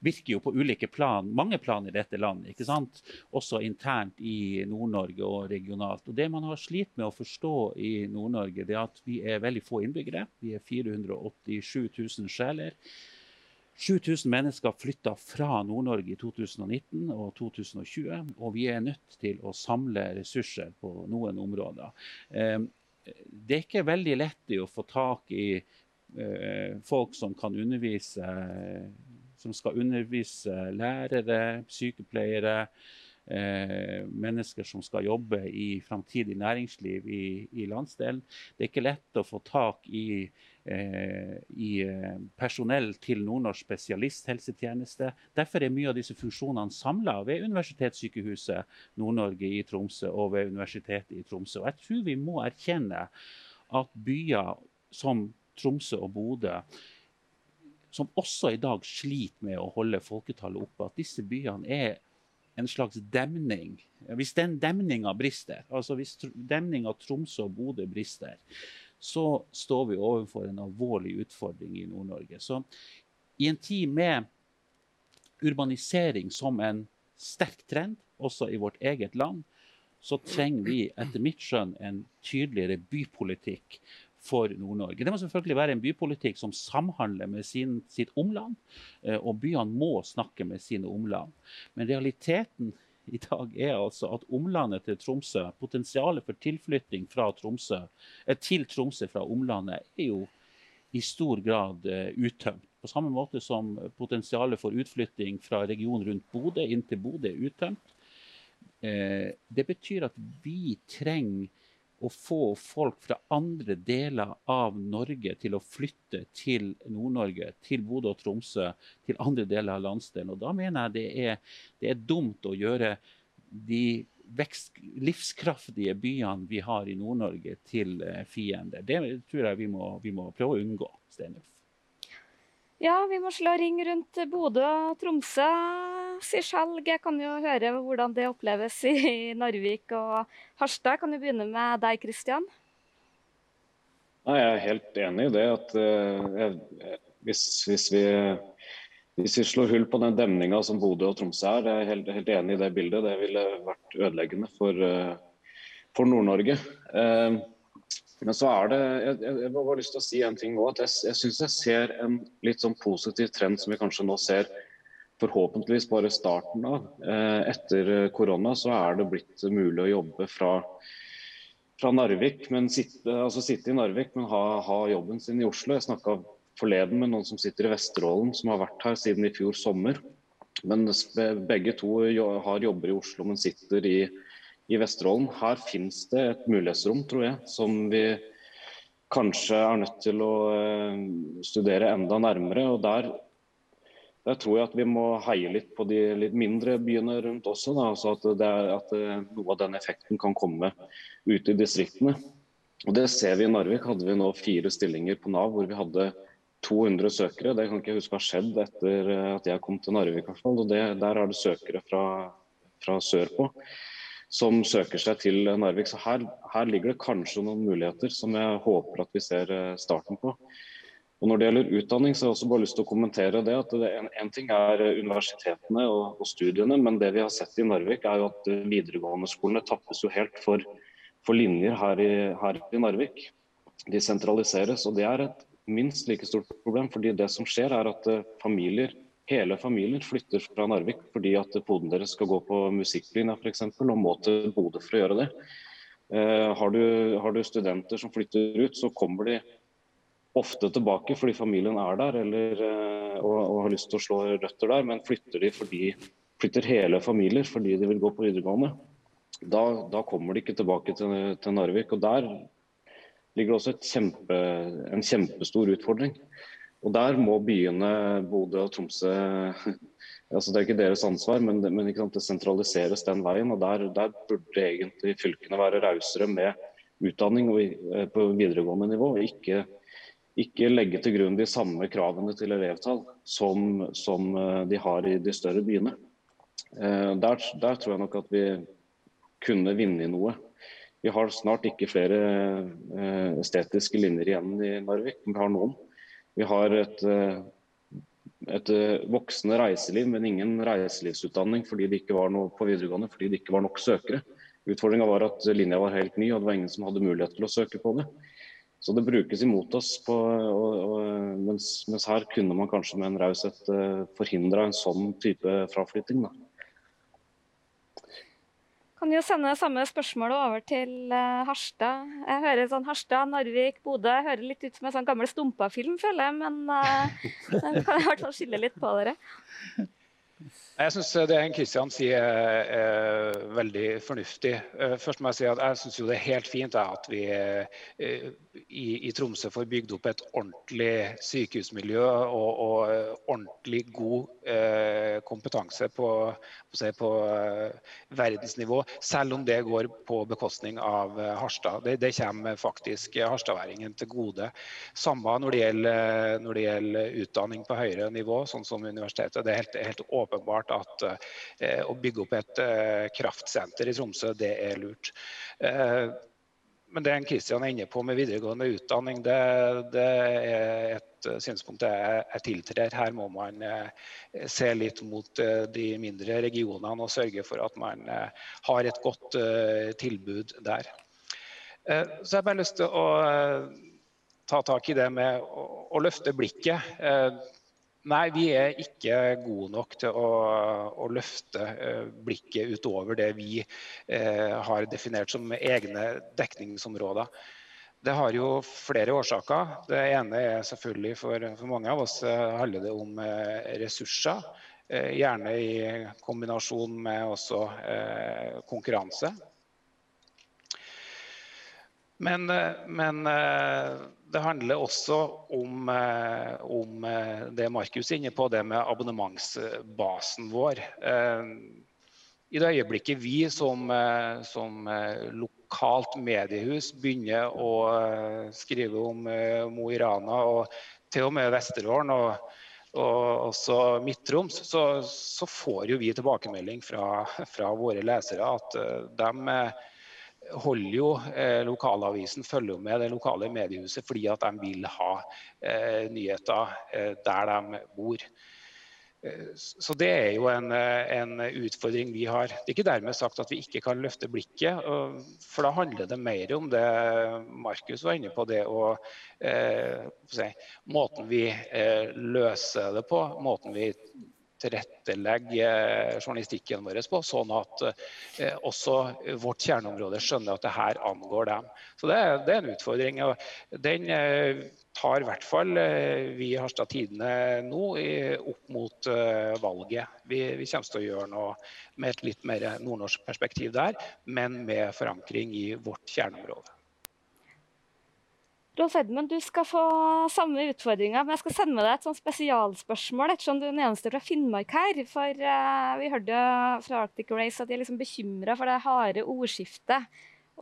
virker jo på ulike plan, mange plan i dette landet. ikke sant? Også internt i Nord-Norge og regionalt. Og Det man har slitt med å forstå i Nord-Norge, det er at vi er veldig få innbyggere. Vi er 487 000 sjeler. 7000 mennesker flytta fra Nord-Norge i 2019 og 2020, og vi er nødt til å samle ressurser på noen områder. Ehm, det er ikke veldig lett å få tak i eh, folk som kan undervise som skal undervise lærere, sykepleiere, eh, mennesker som skal jobbe i framtidig næringsliv i, i, landsdelen. Det er ikke lett å få tak i, eh, i eh, personell til nordnorsk spesialisthelsetjeneste. Derfor er mye av disse funksjonene samla ved Universitetssykehuset Nord-Norge i Tromsø og ved Universitetet i Tromsø. Og jeg tror vi må erkjenne at byer som Tromsø og Bodø som også i dag sliter med å holde folketallet oppe, at disse byene er en slags demning. Hvis den demninga brister, altså hvis demninga Tromsø og Bodø brister, så står vi overfor en alvorlig utfordring i Nord-Norge. Så i en tid med urbanisering som en sterk trend, også i vårt eget land, så trenger vi etter mitt skjønn en tydeligere bypolitikk for Nord-Norge. Det må selvfølgelig være en bypolitikk som samhandler med sin, sitt omland, eh, og byene må snakke med sine omland. Men realiteten i dag er altså at omlandet til Tromsø, potensialet for tilflytting fra Tromsø, eh, til Tromsø fra omlandet, er jo i stor grad uh, uttømt. På samme måte som potensialet for utflytting fra regionen rundt Bodø inn til Bodø er uttømt. Det betyr at vi trenger å få folk fra andre deler av Norge til å flytte til Nord-Norge, til Bodø og Tromsø, til andre deler av landsdelen. Og da mener jeg det er, det er dumt å gjøre de vekst, livskraftige byene vi har i Nord-Norge, til eh, fiender. Det tror jeg vi må, vi må prøve å unngå. Steinulf. Ja, vi må slå ring rundt Bodø og Tromsø, sier Skjalg. Jeg kan jo høre hvordan det oppleves i Narvik og Harstad. Kan du begynne med deg, Kristian? Jeg er helt enig i det. at uh, hvis, hvis, vi, hvis, vi, slår hull på den demninga som Bodø og Tromsø er, jeg er helt, helt, enig i det bildet. Det ville vært ødeleggende for, uh, for Nord-Norge. Uh, Men så er det Jeg, jeg, bare lyst til å si en ting nå, at jeg, jeg syns jeg ser en litt sånn positiv trend som vi kanskje nå ser forhåpentligvis bare starten av. Eh, etter korona så er det blitt mulig å jobbe fra, fra Narvik, men sitte, altså sitte i Narvik, men ha, ha, jobben sin i Oslo. Jeg snakka forleden med noen som sitter i Vesterålen, som har vært her siden i fjor sommer. Men begge to har jobber i Oslo, men sitter i i Vesterålen. Her finnes det et mulighetsrom, tror jeg, som vi kanskje er nødt til å eh, studere enda nærmere. og der, der tror jeg at vi må heie litt på de litt mindre byene rundt også. Da, så at, er, at, eh, noe av den effekten kan komme ut i distriktene. Og Det ser vi i Narvik. hadde vi nå fire stillinger på Nav hvor vi hadde 200 søkere. Det kan ikke jeg huske har skjedd etter eh, at jeg kom til Narvik. og det, Der er det søkere fra, fra sør på som søker seg til Narvik. Så her, her, ligger det kanskje noen muligheter som jeg håper at vi ser eh, starten på. Og Når det gjelder utdanning, så har jeg også bare lyst til å kommentere det. at det, en, ting er eh, universitetene og, og, studiene, men det vi har sett i Narvik er jo at eh, videregående skolene tappes jo helt for, for linjer her i, her i, Narvik. De sentraliseres, og det er et minst like stort problem. fordi det som skjer er at familier hele familien flytter fra Narvik fordi at poden deres skal gå på musikklinja f.eks. og må til Bodø for å gjøre det. Eh, har, du, har, du, studenter som flytter ut, så kommer de ofte tilbake fordi familien er der eller, eh, og, og, har lyst til å slå røtter der, men flytter de fordi flytter hele familier fordi de vil gå på videregående. Da, da kommer de ikke tilbake til, til, Narvik. og Der ligger det også kjempe, en kjempestor utfordring. Og Der må byene Bodø og Tromsø altså Det er ikke deres ansvar, men, det, sant, det sentraliseres den veien. og Der, der burde egentlig fylkene være rausere med utdanning og, eh, på videregående nivå. og ikke, ikke legge til grunn de samme kravene til elevtall som, som eh, de har i de større byene. Eh, der, der, tror jeg nok at vi kunne vinne i noe. Vi har snart ikke flere estetiske linjer igjen i Narvik, men vi har noen. Vi har et, eh, et eh, voksende reiseliv, men ingen reiselivsutdanning fordi det ikke var noe på videregående, fordi det ikke var nok søkere. Utfordringa var at linja var helt ny, og det var ingen som hadde mulighet til å søke på det. Så det brukes imot oss, på, og, og, mens, mens, her kunne man kanskje med en raushet uh, forhindra en sånn type fraflytting. Da. Kan jo sende samme spørsmål over til uh, Harstad. Jeg hører sånn Harstad, Narvik, Bodø. Hører litt ut som en sånn gammel Stumpa-film, føler jeg. Men uh, jeg kan i hvert fall skille litt på dere. Jeg syns det en Kristian sier er veldig fornuftig. Eh, først må Jeg si at jeg syns det er helt fint at vi eh, i, Tromsø får bygd opp et ordentlig sykehusmiljø og, og eh, ordentlig god eh, kompetanse på, på, eh, verdensnivå, selv om det går på bekostning av Harstad. Det, det kommer faktisk harstadværingen til gode. Samme når det, gjelder, når det gjelder utdanning på høyere nivå, sånn som universitetet. Det er helt, helt åpenbart at eh, å bygge opp et eh, kraftsenter i Tromsø, det er lurt. Eh, men det Kristian er inne på med videregående utdanning, det, det er et synspunkt jeg, jeg tiltrer. Her må man se litt mot de mindre regionene og sørge for at man har et godt tilbud der. Så jeg har bare lyst til å ta tak i det med å, å løfte blikket. Nei, vi er ikke gode nok til å, å løfte eh, blikket utover det vi eh, har definert som egne dekningsområder. Det har jo flere årsaker. Det ene er selvfølgelig for, for mange av oss eh, handler det om eh, ressurser. Eh, gjerne i kombinasjon med også eh, konkurranse. Men, men det handler også om, eh, om, eh, det Markus er inne på, det med abonnementsbasen vår. Eh, I det øyeblikket vi som, som lokalt mediehus begynner å skrive om Mo i Rana og til og med Vesterålen og, og også Midt-Troms, så, så, får jo vi tilbakemelding fra, fra våre lesere at de holder jo eh, lokalavisen, følger med det lokale mediehuset fordi at de vil ha eh, nyheter eh, der de bor. Så Det er jo en, en, utfordring vi har. Det er ikke dermed sagt at vi ikke kan løfte blikket. For da handler det mer om det Markus var inne på, det å eh, Måten vi eh, løser det på, måten vi tilrettelegge journalistikken vår på, sånn at eh, også vårt kjerneområde skjønner at det her angår dem. Så Det, det er en utfordring. og Den eh, tar i hvert fall eh, vi i Harstad Tidende nå opp mot valget. Vi, vi, kommer til å gjøre noe med et litt mer nordnorsk perspektiv der, men med forankring i vårt kjerneområde. Rolf Edmund, du skal få samme utfordringer, men jeg skal sende med deg et sånn spesialspørsmål, ettersom du er den eneste fra Finnmark her. For uh, vi hørte fra Arctic Race at de er liksom bekymra for det harde ordskiftet.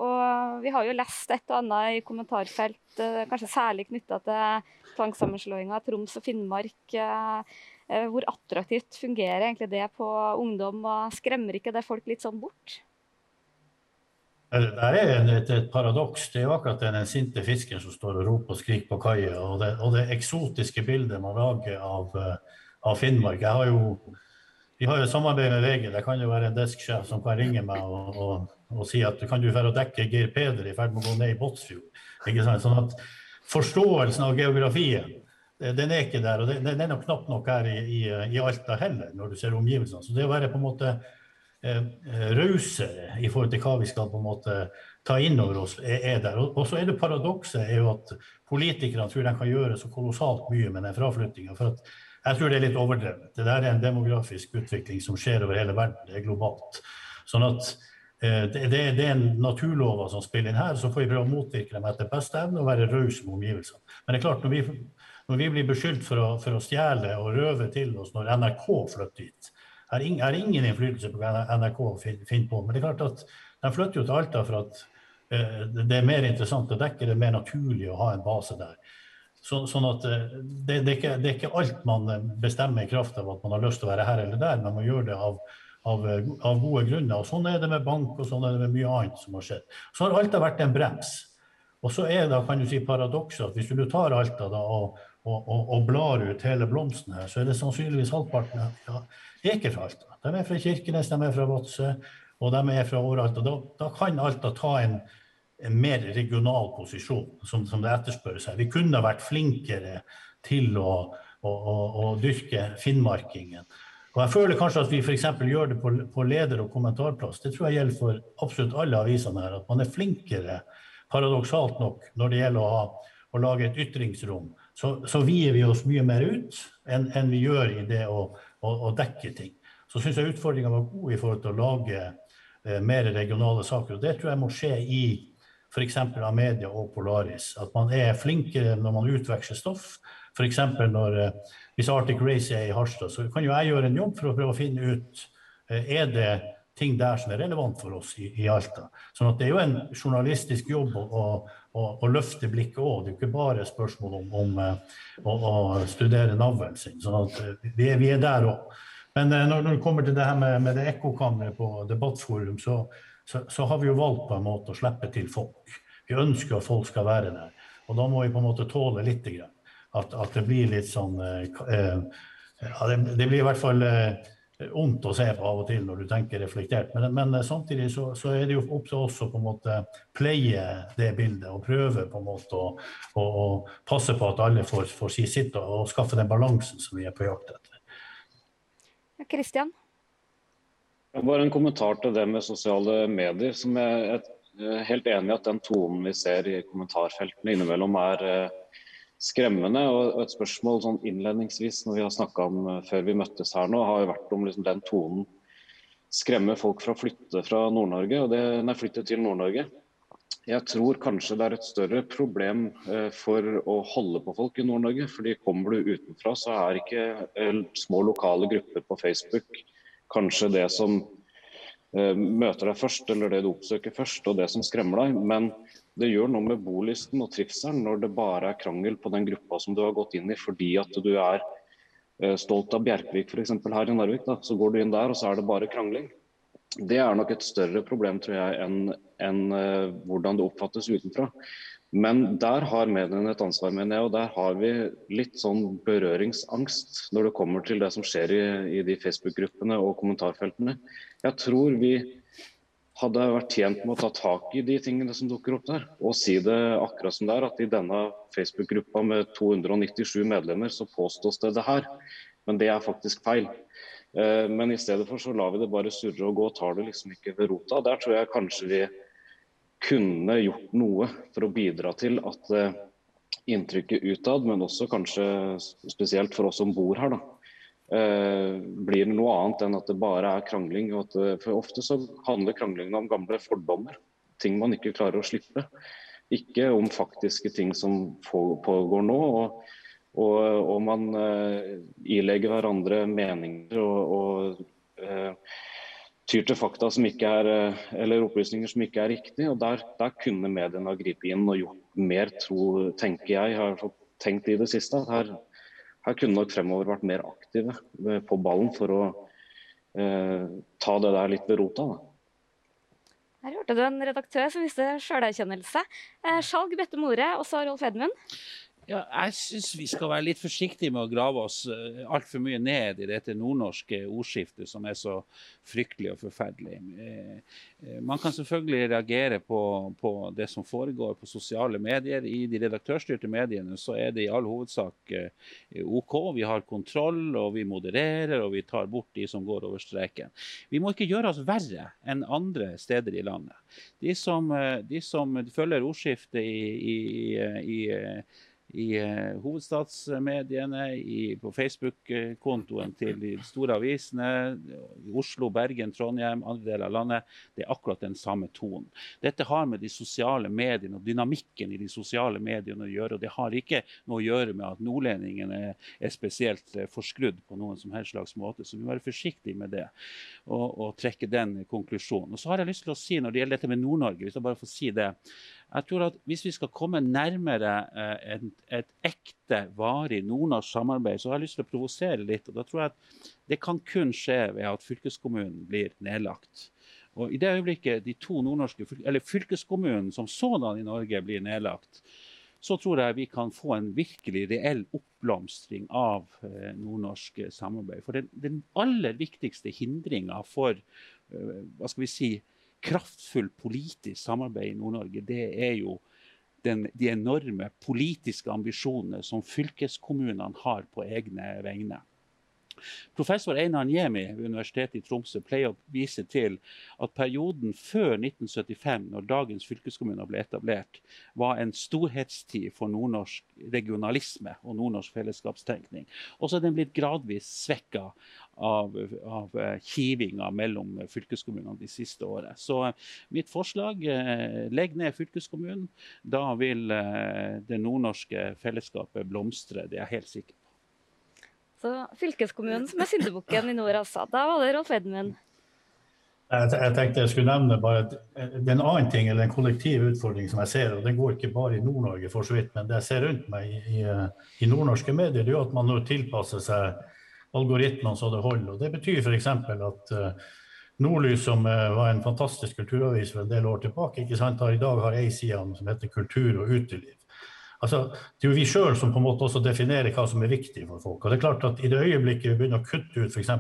Og vi har jo lest et og annet i kommentarfelt, uh, kanskje særlig knytta til tvangssammenslåinga av Troms og Finnmark. Uh, hvor attraktivt fungerer egentlig det på ungdom, og skremmer ikke det folk litt sånn bort? Det er et, et paradoks. Det er jo akkurat den sinte fisken som står og roper og skriker på kaia. Og, og, det eksotiske bildet man lager av, eh, av Finnmark. Jeg har jo, vi har jo samarbeid med VG. Det kan jo være en desksjef som kan ringe meg og, og, og si at kan du dra og dekke Geir Peder i ferd med å gå ned i Båtsfjord. Ikke sant? Sånn at forståelsen av geografien den er ikke der. Og den er nok knapt nok her i, i, i Alta heller, når du ser omgivelsene. Så det å være på en måte Eh, rausere i forhold til hva vi skal på en måte ta inn over oss, er der. Og så er det paradokset er jo at politikerne tror de kan gjøre så kolossalt mye med den fraflyttinga. For at jeg tror det er litt overdrevet. Det der er en demografisk utvikling som skjer over hele verden. Det er globalt. Sånn at eh, det, det, det, er naturlover som spiller inn her. Så får vi prøve å motvirke dem etter beste evne og være rause med omgivelsene. Men det er klart, når vi, når vi blir beskyldt for å, for å stjele og røve til oss når NRK flytter hit, har, ing, har ingen innflytelse på hva NRK finner på. Men det er klart at de flytter jo til Alta for at uh, det er mer interessant å dekke, det er mer naturlig å ha en base der. Så, sånn at uh, det, det, er ikke, det, er ikke, alt man bestemmer i kraft av at man har lyst til å være her eller der, men man gjør det av, av, av gode grunner. Og Sånn er det med bank og sånn er det med mye annet som har skjedd. Så har Alta vært en brems. Og så er det kan du si, paradokset at hvis du tar Alta da, og, og, og, og, blar ut hele blomsten her, så er det sannsynligvis halvparten ja, er ikke fra Alta. De er fra Kirkenes, de er fra Vadsø, og de er fra overalt. Da, da kan Alta ta en, en, mer regional posisjon, som, som det etterspørres her. Vi kunne vært flinkere til å, å, å, å dyrke finnmarkingen. Og jeg føler kanskje at vi f.eks. gjør det på, på, leder- og kommentarplass. Det tror jeg gjelder for absolutt alle avisene her. At man er flinkere, paradoksalt nok, når det gjelder å, ha, å lage et ytringsrom. Så, så vier vi oss mye mer ut enn, en vi gjør i det å å, dekke ting. Så syns jeg utfordringa var god i forhold til å lage eh, mer regionale saker. Og det tror jeg må skje i f.eks. Amedia og Polaris. At man er flinkere når man utveksler stoff. F.eks. når eh, hvis Arctic Race er i Harstad, så kan jo jeg gjøre en jobb for å prøve å finne ut eh, er det ting der som er relevant for oss i, i Alta. Sånn at det er jo en journalistisk jobb å, å, å løfte blikket òg. Det er jo ikke bare spørsmål om, om eh, å, å, studere navlen sin. Sånn at eh, vi, vi er der òg. Men eh, når, når det kommer til det her med, med det ekkokammeret på Debattforum, så, så, så, har vi jo valgt på en måte å slippe til folk. Vi ønsker at folk skal være der. Og da må vi på en måte tåle litt. At, at det blir litt sånn eh, ja, det, det, blir i hvert fall eh, vondt å se på av og til når du tenker reflektert. Men, men samtidig så, så, er det jo opp til oss å på en måte pleie det bildet og prøve på en måte å, å, å passe på at alle får, får si sitt og, og, skaffe den balansen som vi er på jakt etter. Kristian? Bare en kommentar til det med sosiale medier. som jeg er helt enig i at den tonen vi ser i kommentarfeltene innimellom er eh, skremmende. Og et spørsmål sånn innledningsvis når vi har om eh, før vi møttes her nå, har jo vært om liksom den tonen skremmer folk fra å flytte fra Nord-Norge, og det, nei, flytte til Nord-Norge. Jeg tror kanskje det er et større problem eh, for å holde på folk i Nord-Norge. fordi Kommer du utenfra, så er ikke eh, små lokale grupper på Facebook kanskje det som møter deg først, eller det du oppsøker først, og det som skremmer deg. Men det gjør noe med bolysten og trivselen når det bare er krangel på den gruppa som du har gått inn i fordi at du er eh, stolt av Bjerkvik f.eks. her i Narvik. Da. Så går du inn der, og så er det bare krangling. det er nok et større problem tror jeg, enn en, uh, hvordan det oppfattes utenfra. Men der har mediene et ansvar, mener jeg. Og der har vi litt sånn berøringsangst når det kommer til det som skjer i, i de Facebook-gruppene og kommentarfeltene. Jeg tror vi hadde vært tjent med å ta tak i de tingene som dukker opp der. Og si det akkurat som det er, at i denne Facebook-gruppa med 297 medlemmer, så påstås det det her. Men det er faktisk feil. Eh, men i stedet for så lar vi det bare surre og gå, og tar det liksom ikke ved rota. Der tror jeg kanskje vi kunne gjort noe for å bidra til at eh, inntrykket utad, men også kanskje spesielt for oss som bor her, da, eh, det noe annet enn at det bare er krangling. og at, for Ofte så handler kranglingen om gamle fordommer, ting man ikke klarer å slippe. Ikke om faktiske ting som pågår nå. og, og, og man uh, ilegger hverandre meninger og, og uh, tyr til fakta som ikke er, eh, eller opplysninger som ikke er riktige. og Der, der kunne mediene gripe inn og gjort mer, tro, tenker jeg. har fått tenkt i det siste. Her, her kunne nok fremover vært mer aktive eh, på ballen for å eh, ta det der litt ved rota. Da. Her hørte du en redaktør som viste sjølerkjennelse. Eh, Skjalg Bette More og så Rolf Edmund. Ja, jeg syns vi skal være litt forsiktige med å grave oss uh, altfor mye ned i dette nordnorske ordskiftet som er så fryktelig og forferdelig. Uh, uh, man kan selvfølgelig reagere på, på, det som foregår på sosiale medier. I de redaktørstyrte mediene så er det i all hovedsak OK. Vi har kontroll, og vi modererer, og vi tar bort de som går over streken. Vi må ikke gjøre oss verre enn andre steder i landet. De som, de som følger ordskiftet i, i, i i eh, hovedstadsmediene, i, på Facebook-kontoen til de store avisene, i Oslo, Bergen, Trondheim, andre deler av landet. Det er akkurat den samme tonen. Dette har med de sosiale mediene og dynamikken i de sosiale mediene å gjøre. og Det har ikke noe å gjøre med at nordlendingene er spesielt eh, forskrudd på noen som helst slags måte. Så vi må være forsiktige med det og, og trekke den konklusjonen. Og så har jeg lyst til å si når det gjelder dette med Nord-Norge, hvis jeg bare får si det. Jeg tror at Hvis vi skal komme nærmere eh, et, et, ekte, varig nordnorsk samarbeid, så har jeg lyst til å provosere litt. og Da tror jeg at det kan kun skje ved at fylkeskommunen blir nedlagt. Og I det øyeblikket de to nordnorske, eller fylkeskommunen som sådan i Norge blir nedlagt, så tror jeg vi kan få en virkelig reell oppblomstring av eh, nordnorsk samarbeid. For den, den aller viktigste hindringa for eh, hva skal vi si, kraftfull politisk samarbeid i Nord-Norge, det er jo den, de enorme politiske ambisjonene som fylkeskommunene har på egne vegne. Professor Einar Niemi ved Universitetet i Tromsø pleier å vise til at perioden før 1975, når dagens fylkeskommuner ble etablert, var en storhetstid for nordnorsk regionalisme og nordnorsk fellesskapstenkning. Og så er den blitt gradvis svekka av, av eh, kivinga mellom fylkeskommunene de siste årene. Så eh, mitt forslag eh, legg ned fylkeskommunen. Da vil det nordnorske fellesskapet blomstre, det er jeg helt sikker på. Så fylkeskommunen som er syndebukken i nord, altså. Da var det Rolf Edmund. Jeg tenkte jeg skulle nevne bare at det er en annen ting, eller en kollektiv utfordring som jeg ser, og den går ikke bare i Nord-Norge for så vidt, men det jeg ser rundt meg i, i, i nordnorske medier, det er jo at man nå tilpasser seg algoritmene så det holder. Og det betyr f.eks. at uh, Nordlys, som uh, var en fantastisk kulturavis for en del år tilbake, ikke sant, har i dag har ei side som heter kultur og uteliv. Altså, det er jo vi sjøl som på en måte også definerer hva som er viktig for folk. Og det er klart at I det øyeblikket vi begynner å kutte ut f.eks.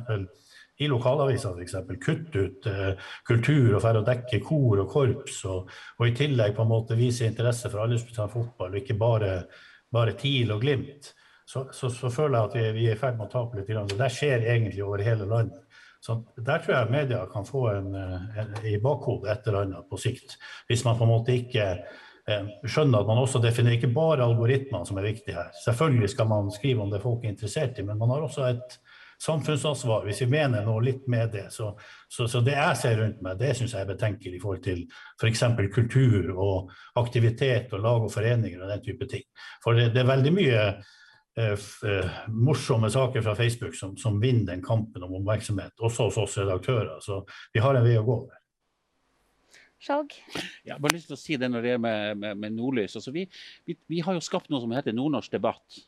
i lokalaviser, for eksempel, kutte ut eh, kultur og for å dekke kor og korps, og, og, i tillegg på en måte vise interesse for aldersbestemt fotball, og ikke bare, bare TIL og Glimt, så, så, så, føler jeg at vi, vi er i ferd med å tape litt. Det skjer egentlig over hele landet. Så Der tror jeg media kan få en, en, i bakhodet et eller annet på sikt. Hvis man på en måte ikke Eh, skjønner at man også definerer ikke bare algoritmene som er viktige her. Selvfølgelig skal man skrive om det folk er interessert i, men man har også et samfunnsansvar. Hvis vi mener noe litt med det. Så, så, så det jeg ser rundt meg, det syns jeg er betenkelig i forhold til f.eks. For kultur og aktivitet og lag og foreninger og den type ting. For det, det er veldig mye morsomme saker fra Facebook som, som vinner den kampen om oppmerksomhet, også hos oss redaktører. Så vi har en vei å gå. Skjalg? Jeg har bare lyst til å si det når det er med, med, med nordlys. Altså, vi, vi, vi, har jo skapt noe som heter nordnorsk debatt.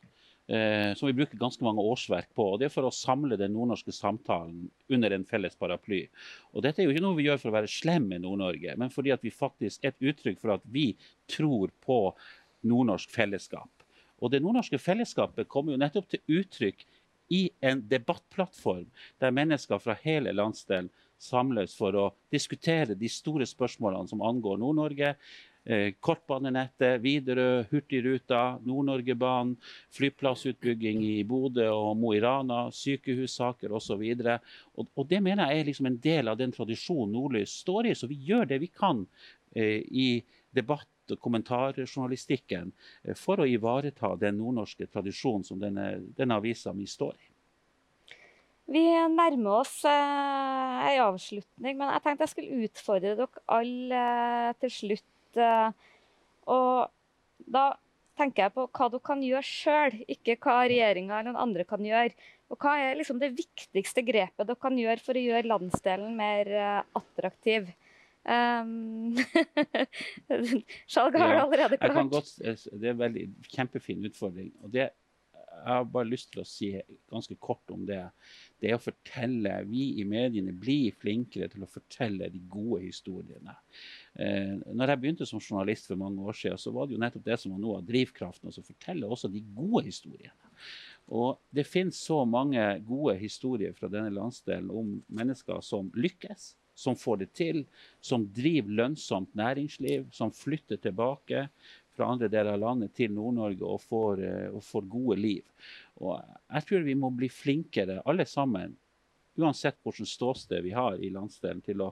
eh, som vi bruker ganske mange årsverk på. og Det er for å samle den nordnorske samtalen under en felles paraply. Og Dette er jo ikke noe vi gjør for å være slem med Nord-Norge, men fordi at vi faktisk er et uttrykk for at vi tror på nordnorsk fellesskap. Og Det nordnorske fellesskapet kommer jo nettopp til uttrykk i en debattplattform der mennesker fra hele landsdelen samles for å diskutere de store spørsmålene som angår Nord-Norge. Eh, kortbanenettet, Widerøe, Hurtigruta, Nord-Norgebanen, flyplassutbygging i Bodø og Mo i Rana, sykehussaker osv. Og, og det mener jeg er liksom en del av den tradisjonen Nordlys står i. Så vi gjør det vi kan eh, i debatt og kommentarjournalistikken eh, for å ivareta den nordnorske tradisjonen som denne, denne avisa mi står i. Vi nærmer oss eh, ei avslutning, men jeg tenkte jeg skulle utfordre dere alle eh, til slutt. Eh, og da tenker jeg på hva dere kan gjøre sjøl, ikke hva regjeringa eller noen andre kan gjøre. Og hva er liksom det viktigste grepet dere kan gjøre for å gjøre landsdelen mer eh, attraktiv? Um, Skjalg har det allerede klart. Godt, det er en veldig kjempefin utfordring. og det jeg har bare lyst til å si ganske kort om det. Det å fortelle Vi i mediene blir flinkere til å fortelle de gode historiene. Eh, når jeg begynte som journalist for mange år siden, så var det jo nettopp det som var noe av drivkraften. Å fortelle også de gode historiene. Og det finnes så mange gode historier fra denne landsdelen om mennesker som lykkes, som får det til, som driver lønnsomt næringsliv, som flytter tilbake, fra andre deler av landet til Nord-Norge og, eh, og, får gode liv. Og jeg tror vi må bli flinkere, alle sammen, uansett hvilket ståsted vi har i landsdelen, til å,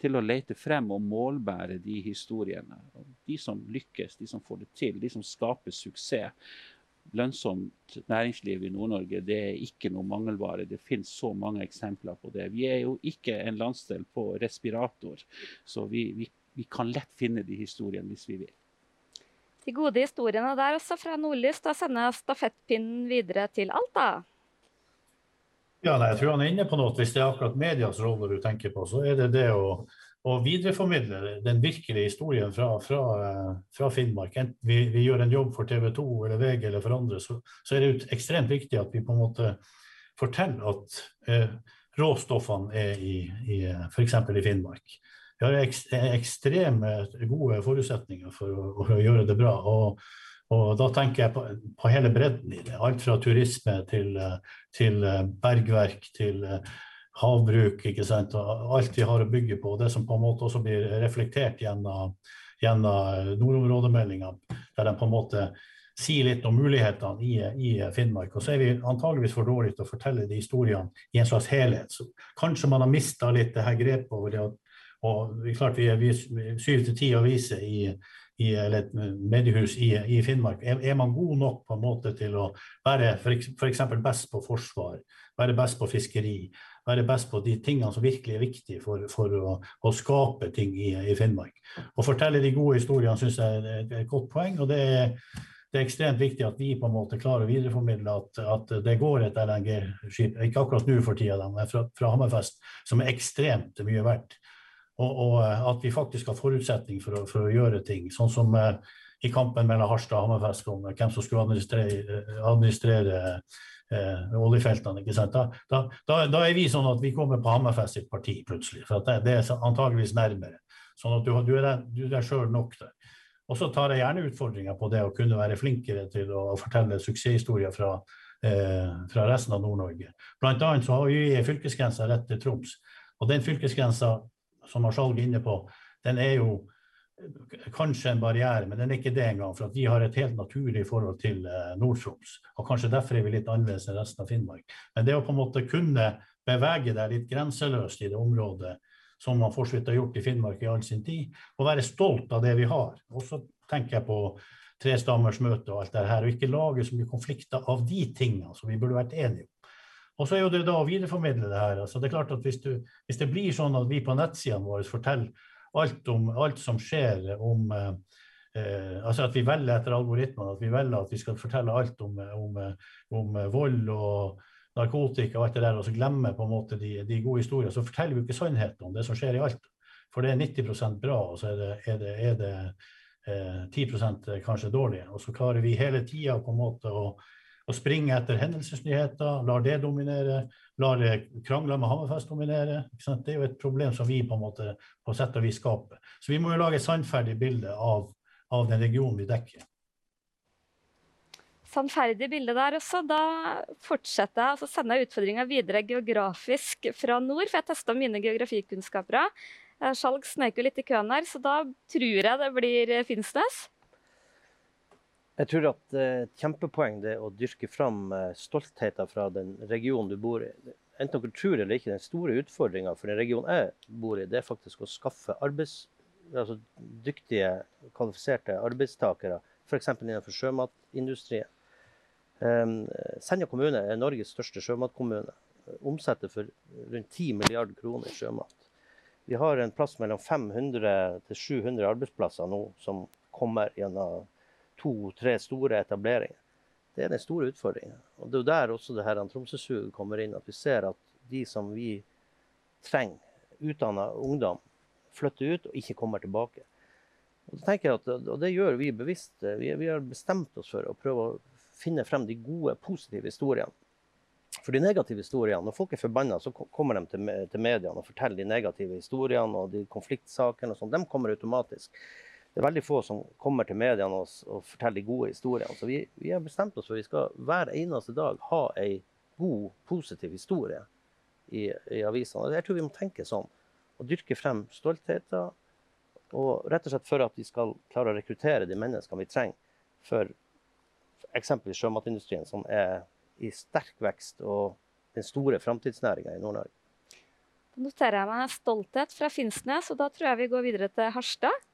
til å lete frem og målbære de historiene. De som lykkes, de som får det til, de som skaper suksess. Lønnsomt næringsliv i Nord-Norge det er ikke noe mangelvare. Det finnes så mange eksempler på det. Vi er jo ikke en landsdel på respirator, så vi, vi, vi kan lett finne de historiene hvis vi vil de gode historiene der også fra Nordlys. Da sender jeg stafettpinnen videre til Alta. Ja, nei, jeg tror han er inne på noe. Hvis det er akkurat medias rolle du tenker på, så er det det å, å videreformidle den virkelige historien fra, fra, fra Finnmark. Enten vi, vi, gjør en jobb for TV 2 eller VG eller for andre, så, så, er det ekstremt viktig at vi på en måte forteller at eh, råstoffene er i, i f.eks. i Finnmark. Vi har ek, ekstreme gode forutsetninger for å, å, gjøre det bra. Og, og da tenker jeg på, på, hele bredden i det. Alt fra turisme til, til bergverk til havbruk. ikke sant? Og alt vi har å bygge på. Det som på en måte også blir reflektert gjennom, gjennom nordområdemeldinga, der de på en måte sier litt om mulighetene i, i, Finnmark. Og så er vi antageligvis for dårlige til å fortelle de historiene i en slags helhet. Så kanskje man har mista litt det her grepet over det at og klart vi er syv til ti aviser i, i, eller et mediehus i, i Finnmark. Er, er, man god nok på en måte til å være f.eks. best på forsvar, være best på fiskeri, være best på de tingene som virkelig er viktige for, for å, å, skape ting i, i, Finnmark. Å fortelle de gode historiene syns jeg er et, godt poeng. og det er det er ekstremt viktig at vi på en måte klarer å videreformidle at, at det går et LNG-skip, ikke akkurat nå for tida, men fra, fra Hammerfest, som er ekstremt mye verdt. Og, og, eh, at vi faktisk har forutsetning for å, for å gjøre ting. Sånn som eh, i kampen mellom Harstad og Hammerfest om hvem som skulle administrere, administrere eh, oljefeltene. ikke sant? Da, da, da, er vi sånn at vi kommer på Hammerfest sitt parti plutselig. For det, det, er antageligvis nærmere. Sånn at du, du er deg sjøl nok der. Og så tar jeg gjerne utfordringer på det å kunne være flinkere til å fortelle suksesshistorier fra, eh, fra resten av Nord-Norge. Blant annet så har vi fylkesgrensa rett til Troms. Og den fylkesgrensa som Marshall er inne på, den er jo kanskje en barriere, men den er ikke det engang. For at vi har et helt naturlig forhold til eh, Nord-Troms. Og kanskje derfor er vi litt annerledes enn resten av Finnmark. Men det å på en måte kunne bevege deg litt grenseløst i det området, som man for har gjort i Finnmark i all sin tid, og være stolt av det vi har. Og så tenker jeg på trestammers møte og alt det her, og ikke lage så mye konflikter av de tingene som vi burde vært enige om. Og så er jo det da å videreformidle det her. Altså det er klart at hvis, du, hvis det blir sånn at vi på nettsidene våre forteller alt om alt som skjer om eh, eh, altså At vi velger etter algoritmene, at vi velger at vi skal fortelle alt om, om, om vold og narkotika og alt det der, og så glemmer på en måte de, de gode historiene, så forteller vi ikke sannheten om det som skjer i alt. For det er 90% bra, og så er det, er det, er det eh, 10% kanskje dårlig. Og så klarer vi hele tida på en måte å å springe etter hendelsesnyheter, lar det dominere, lar krangler med Hammerfest dominere. Det er jo et problem som vi på en måte på sett og vis skaper. Så vi må jo lage et sannferdig bilde av, av den regionen vi dekker sannferdig bilde der også. Da fortsetter jeg, altså sender jeg utfordringa videre geografisk fra nord, for jeg testa mine geografikunnskaper. Skjalg snek jo litt i køen her, så da tror jeg det blir Finnsnes. Jeg tror at et uh, kjempepoeng det å dyrke fram uh, stoltheten fra den regionen du bor i. Enten dere tror eller ikke, den store utfordringa for den regionen jeg bor i, det er faktisk å skaffe arbeids, altså dyktige, kvalifiserte arbeidstakere. F.eks. innenfor sjømatindustrien. Ehm, Senja kommune er Norges største sjømatkommune. Omsetter for rundt 10 milliarder kroner i sjømat. Vi har en plass mellom 500 til 700 arbeidsplasser nå som kommer gjennom to-tre store etableringer. Det er den store utfordringen. Og Det er der også det her Tromsø-suget kommer inn. At vi ser at de som vi trenger, utdanna ungdom, flytter ut og ikke kommer tilbake. Og det, at, og det gjør vi bevisst. Vi, vi har bestemt oss for å prøve å finne frem de gode, positive historiene. For de negative historiene, Når folk er forbanna, så kommer de til, til mediene og forteller de negative historiene og de konfliktsakene. og sånt. De kommer automatisk. Det er veldig få som kommer til mediene og, og forteller de gode historiene. Så vi, vi, har bestemt oss for at vi skal hver eneste dag ha ei god, positiv historie i, i avisene. Jeg tror vi må tenke sånn. Og dyrke frem stoltheter. Og rett og slett for at vi skal klare å rekruttere de menneskene vi trenger for eksempelvis sjømatindustrien, som er i sterk vekst, og den store framtidsnæringa i Nord-Norge. Da noterer jeg meg stolthet fra Finnsnes, og da tror jeg vi går videre til Harstad.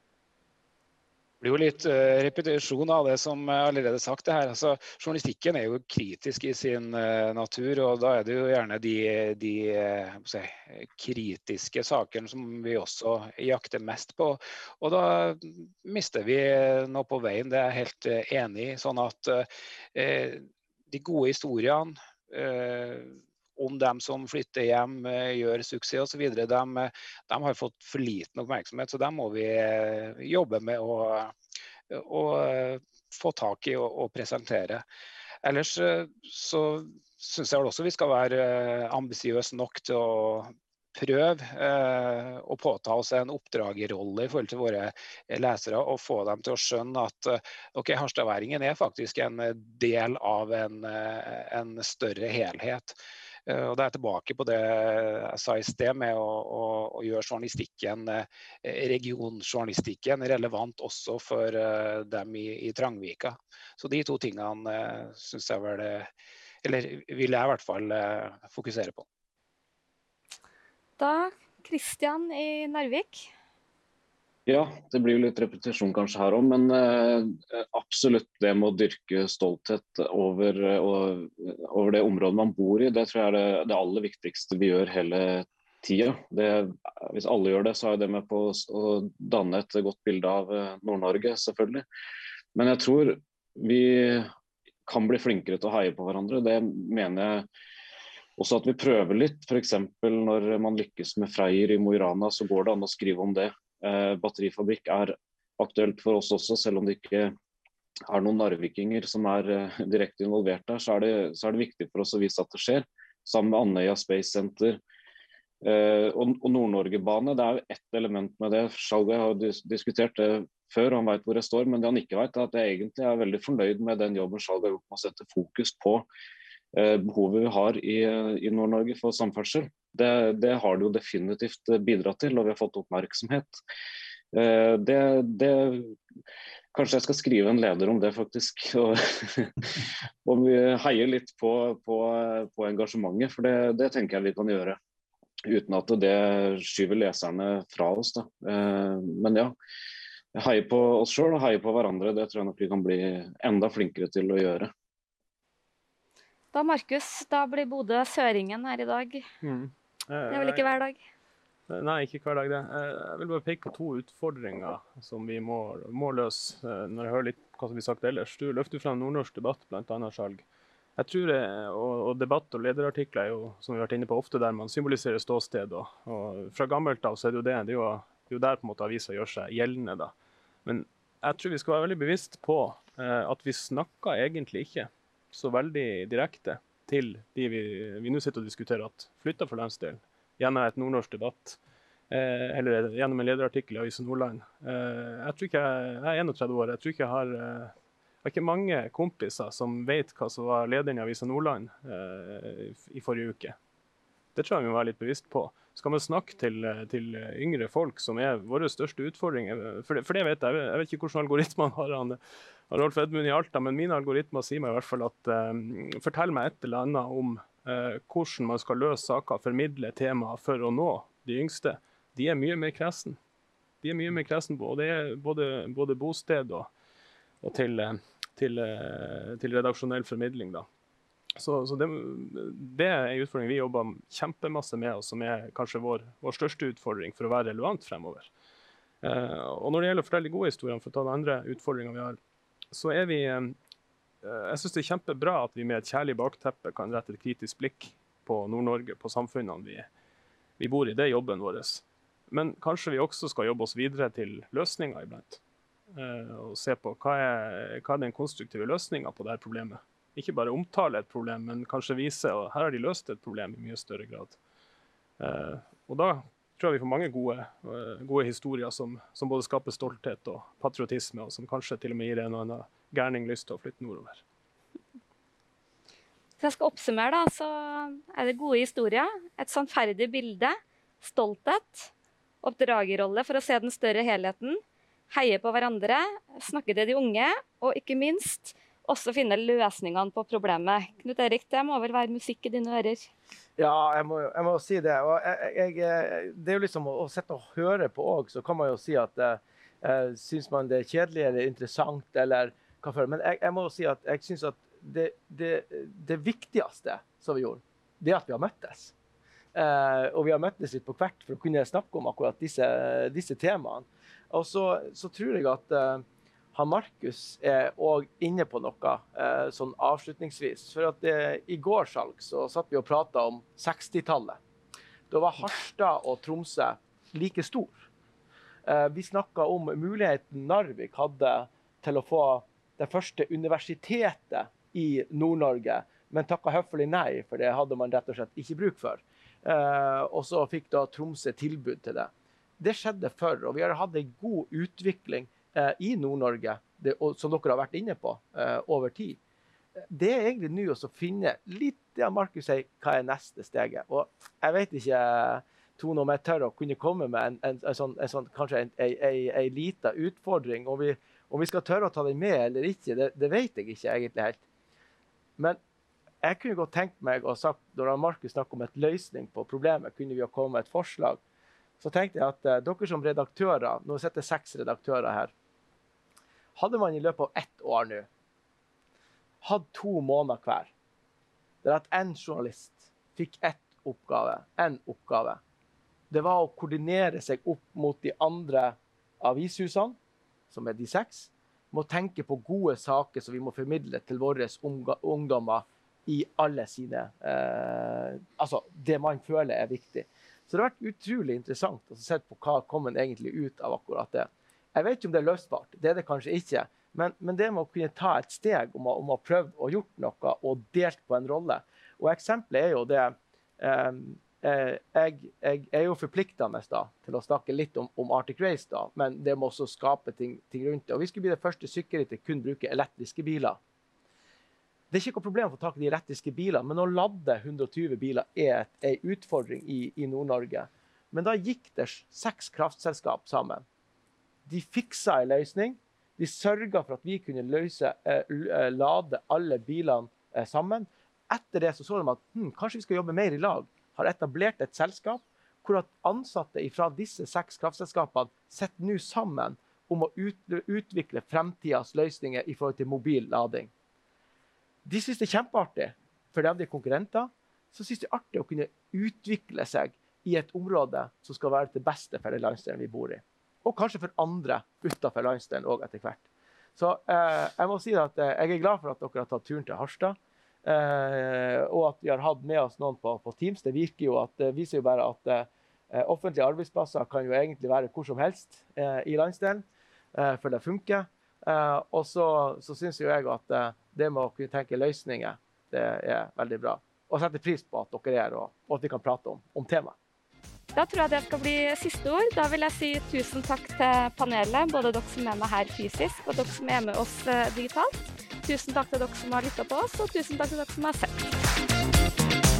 Blir jo litt uh, repetisjon av det som allerede er sagt. det her. Altså, journalistikken er jo kritisk i sin uh, natur, og da er det jo gjerne de, de si, kritiske sakene som vi også jakter mest på. Og da mister vi noe på veien, det er jeg helt enig i. Sånn at de gode historiene om dem som flytter hjem, eh, gjør suksess osv. De, de har fått for liten oppmerksomhet, så dem må vi eh, jobbe med å, å eh, få tak i og presentere. Ellers så syns jeg også vi skal være ambisiøse nok til å prøve eh, å påta oss en oppdragerrolle i forhold til våre lesere og få dem til å skjønne at ok, harstadværingen er faktisk en del av en, en større helhet. Eh, og det er tilbake på det jeg sa i sted med å, å, å gjøre journalistikken, eh, regionjournalistikken relevant også for eh, dem i, i Trangvika. Så de to tingene syns jeg vel Eller vil jeg i hvert fall fokusere på. Da Kristian i Narvik. Ja, det blir jo litt repetisjon kanskje her òg, men eh, absolutt det med å dyrke stolthet over, uh, over, det området man bor i, det tror jeg er det, det aller viktigste vi gjør hele tida. Hvis alle gjør det, så er det med på å danne et godt bilde av uh, Nord-Norge, selvfølgelig. Men jeg tror vi kan bli flinkere til å heie på hverandre. Det mener jeg også at vi prøver litt. F.eks. når man lykkes med Freyr i Mo i Rana, så går det an å skrive om det eh, batterifabrikk er aktuelt for oss også, selv om det ikke er noen narvikinger som er eh, direkte involvert der, så er, det, så er, det, viktig for oss å vise at det skjer. Sammen med Andøya Space Center eh, og, og Nord-Norge-bane. Det er jo ett element med det. Skjalg har dis diskutert det før, han vet hvor jeg står. Men det han ikke vet, er at jeg egentlig er veldig fornøyd med den jobben Skjalg har gjort med å sette fokus på eh, behovet vi har i, i Nord-Norge for samferdsel. Det, det, har det jo definitivt bidratt til, og vi har fått oppmerksomhet. Eh, det, det, kanskje jeg skal skrive en leder om det, faktisk. Og, og vi heier litt på, på, på engasjementet, for det, det, tenker jeg vi kan gjøre. Uten at det skyver leserne fra oss. Da. Eh, men ja, heie på oss sjøl og heie på hverandre. Det tror jeg nok vi kan bli enda flinkere til å gjøre. Da Markus, da blir Bodø søringen her i dag. Mm. Det er vel ikke hver dag? Nei, ikke hver dag, det. Jeg vil bare peke på to utfordringer som vi må, må løse. Eh, når jeg hører litt hva som blir sagt ellers. Du løfter frem nordnorsk debatt, bl.a. salg. Jeg tror det, og, og, Debatt og lederartikler er jo som vi har vært inne på, ofte der man symboliserer ståsted. Og, og Fra gammelt av så er det jo det. Det er jo, det er jo der på en måte avisa gjør seg gjeldende. da. Men jeg tror vi skal være veldig bevisst på eh, at vi snakker egentlig ikke så veldig direkte til de vi, vi nå sitter og diskuterer at flytter fra landsdelen, gjennom et nordnorsk debatt. Eh, eller gjennom en lederartikkel i Avisa Nordland. Eh, jeg tror ikke jeg, jeg er 31 år. Jeg tror ikke jeg har eh, ikke mange kompiser som vet hva som var lederen i Avisa Nordland eh, i forrige uke. Det tror jeg vi må være litt bevisst på. Skal man snakke til, til yngre folk, som er våre største utfordringer For det, for det vet jeg. Jeg vet ikke hvordan algoritmene har han, Rolf Edmund i Alta, men mine algoritmer sier meg i hvert fall at uh, fortell meg et eller annet om uh, hvordan man skal løse saker, formidle temaer for å nå de yngste. De er mye mer kresen. De er mye mer kresen på både, både, både bosted og, og til, til, til, redaksjonell formidling. da. Så, så det, det, er en utfordring vi jobber kjempemasse med, og som er kanskje vår, vår største utfordring for å være relevant fremover. Eh, og når det gjelder å fortelle de gode historiene, for å ta den andre utfordringa vi har, så er vi eh, Jeg syns det er kjempebra at vi med et kjærlig bakteppe kan rette et kritisk blikk på Nord-Norge, på samfunnene vi, vi, bor i. Det er jobben vår. Men kanskje vi også skal jobbe oss videre til løsninger iblant. Eh, og se på hva er, hva er den konstruktive løsninga på dette problemet ikke bare omtale et problem, men kanskje vise at her har de løst et problem i mye større grad. Eh, og da tror jeg vi får mange gode, uh, gode historier som, som, både skaper stolthet og patriotisme, og som kanskje til og med gir en og annen gærning lyst til å flytte nordover. Hvis jeg skal oppsummere, da, så er det gode historier. Et sannferdig bilde. Stolthet. Oppdragerrolle for å se den større helheten. Heie på hverandre. Snakke til de unge. Og ikke minst også finne løsningene på problemet. Knut Erik, det må vel være musikk i dine ører? Ja, jeg må, jeg må si det. Jeg, jeg, det er jo liksom å, å sitte og høre på òg, så kan man jo si at eh, syns man det er kjedelig eller interessant, eller hva for Men jeg, må si at jeg syns at det, det, det, viktigste som vi gjorde, det er at vi har møttes. Uh, og vi har møttes litt på hvert for å kunne snakke om akkurat disse, disse temaene. Og så, så tror jeg at eh, han Markus er òg inne på noe eh, sånn avslutningsvis. For at det, I går salg, så satt vi og prata om 60-tallet. Da var Harstad og Tromsø like stor. Eh, vi snakka om muligheten Narvik hadde til å få det første universitetet i Nord-Norge, men takka høflig nei, for det hadde man rett og slett ikke bruk for. Eh, og så fikk da Tromsø tilbud til det. Det skjedde før, og vi har hatt en god utvikling eh, i Nord-Norge, som dere har vært inne på, eh, over tid. Det er egentlig nå å finne litt det Markus sier, hva er neste steget. Og jeg vet ikke Tone, om jeg tør å kunne komme med en, en, en, sånn, en sånn, kanskje en, liten utfordring. Om vi, om vi, skal tørre å ta den med eller ikke, det, det, vet jeg ikke egentlig helt. Men jeg kunne godt tenkt meg å sagt, når Markus snakker om et løsning på problemet, kunne vi ha kommet med et forslag. Så tenkte jeg at eh, dere som redaktører, nå sitter seks redaktører her, hadde man i løpet av ett år nå hatt to måneder hver, der at én journalist fikk ett oppgave, én oppgave, det var å koordinere seg opp mot de andre avishusene, som er de seks, må tenke på gode saker som vi må formidle til våre ungdommer i alle sine eh, Altså det man føler er viktig. Så det har vært utrolig interessant å se på hva kommer egentlig ut av akkurat det. Jeg vet ikke om det er løsbart, det er det kanskje ikke. Men, men det med å kunne ta et steg om å, om å prøve å gjort noe og delt på en rolle. Og eksempelet er jo det eh, eh jeg, jeg, er jo forpliktende da, til å snakke litt om, om, Arctic Race, da, men det må også skape ting, ting rundt det. Og Vi skulle bli det første sykkelrittet kun bruke elektriske biler. Det er ikke noe problem å få tak i de elektriske bilene, men å lade 120 biler er en utfordring i, i Nord-Norge. Men da gikk det seks kraftselskap sammen de fiksa en løsning. De sørga for at vi kunne løse, eh, eh, lade alle bilene eh, sammen. Etter det så, så de at hm, kanskje vi skal jobbe mer i lag. Har etablert et selskap hvor at ansatte fra disse seks kraftselskapene sitter nå sammen om å ut, utvikle fremtidas løsninger i forhold til mobil lading. De syns det er kjempeartig, for de er konkurrenter. Så syns de det er artig å kunne utvikle seg i et område som skal være til beste for den landsdelen vi bor i og kanskje for andre utenfor landsdelen òg etter hvert. Så eh, jeg må si at eh, jeg er glad for at dere har tatt turen til Harstad. Eh, og at vi har hatt med oss noen på, på Teams. Det virker jo at, det viser jo bare at eh, offentlige arbeidsplasser kan jo egentlig være hvor som helst eh, i landsdelen, eh, for det funker. og så, så syns jo jeg at det med å kunne tenke løsninger, det er veldig bra. Og sette pris på at dere er her, og, og at vi kan prate om, om temaet. Da tror jeg det skal bli siste ord. Da vil jeg si tusen takk til panelet, både dere som er med her fysisk, og dere som er med oss eh, digitalt. Tusen takk til dere som har lytta på oss, og tusen takk til dere som har sett.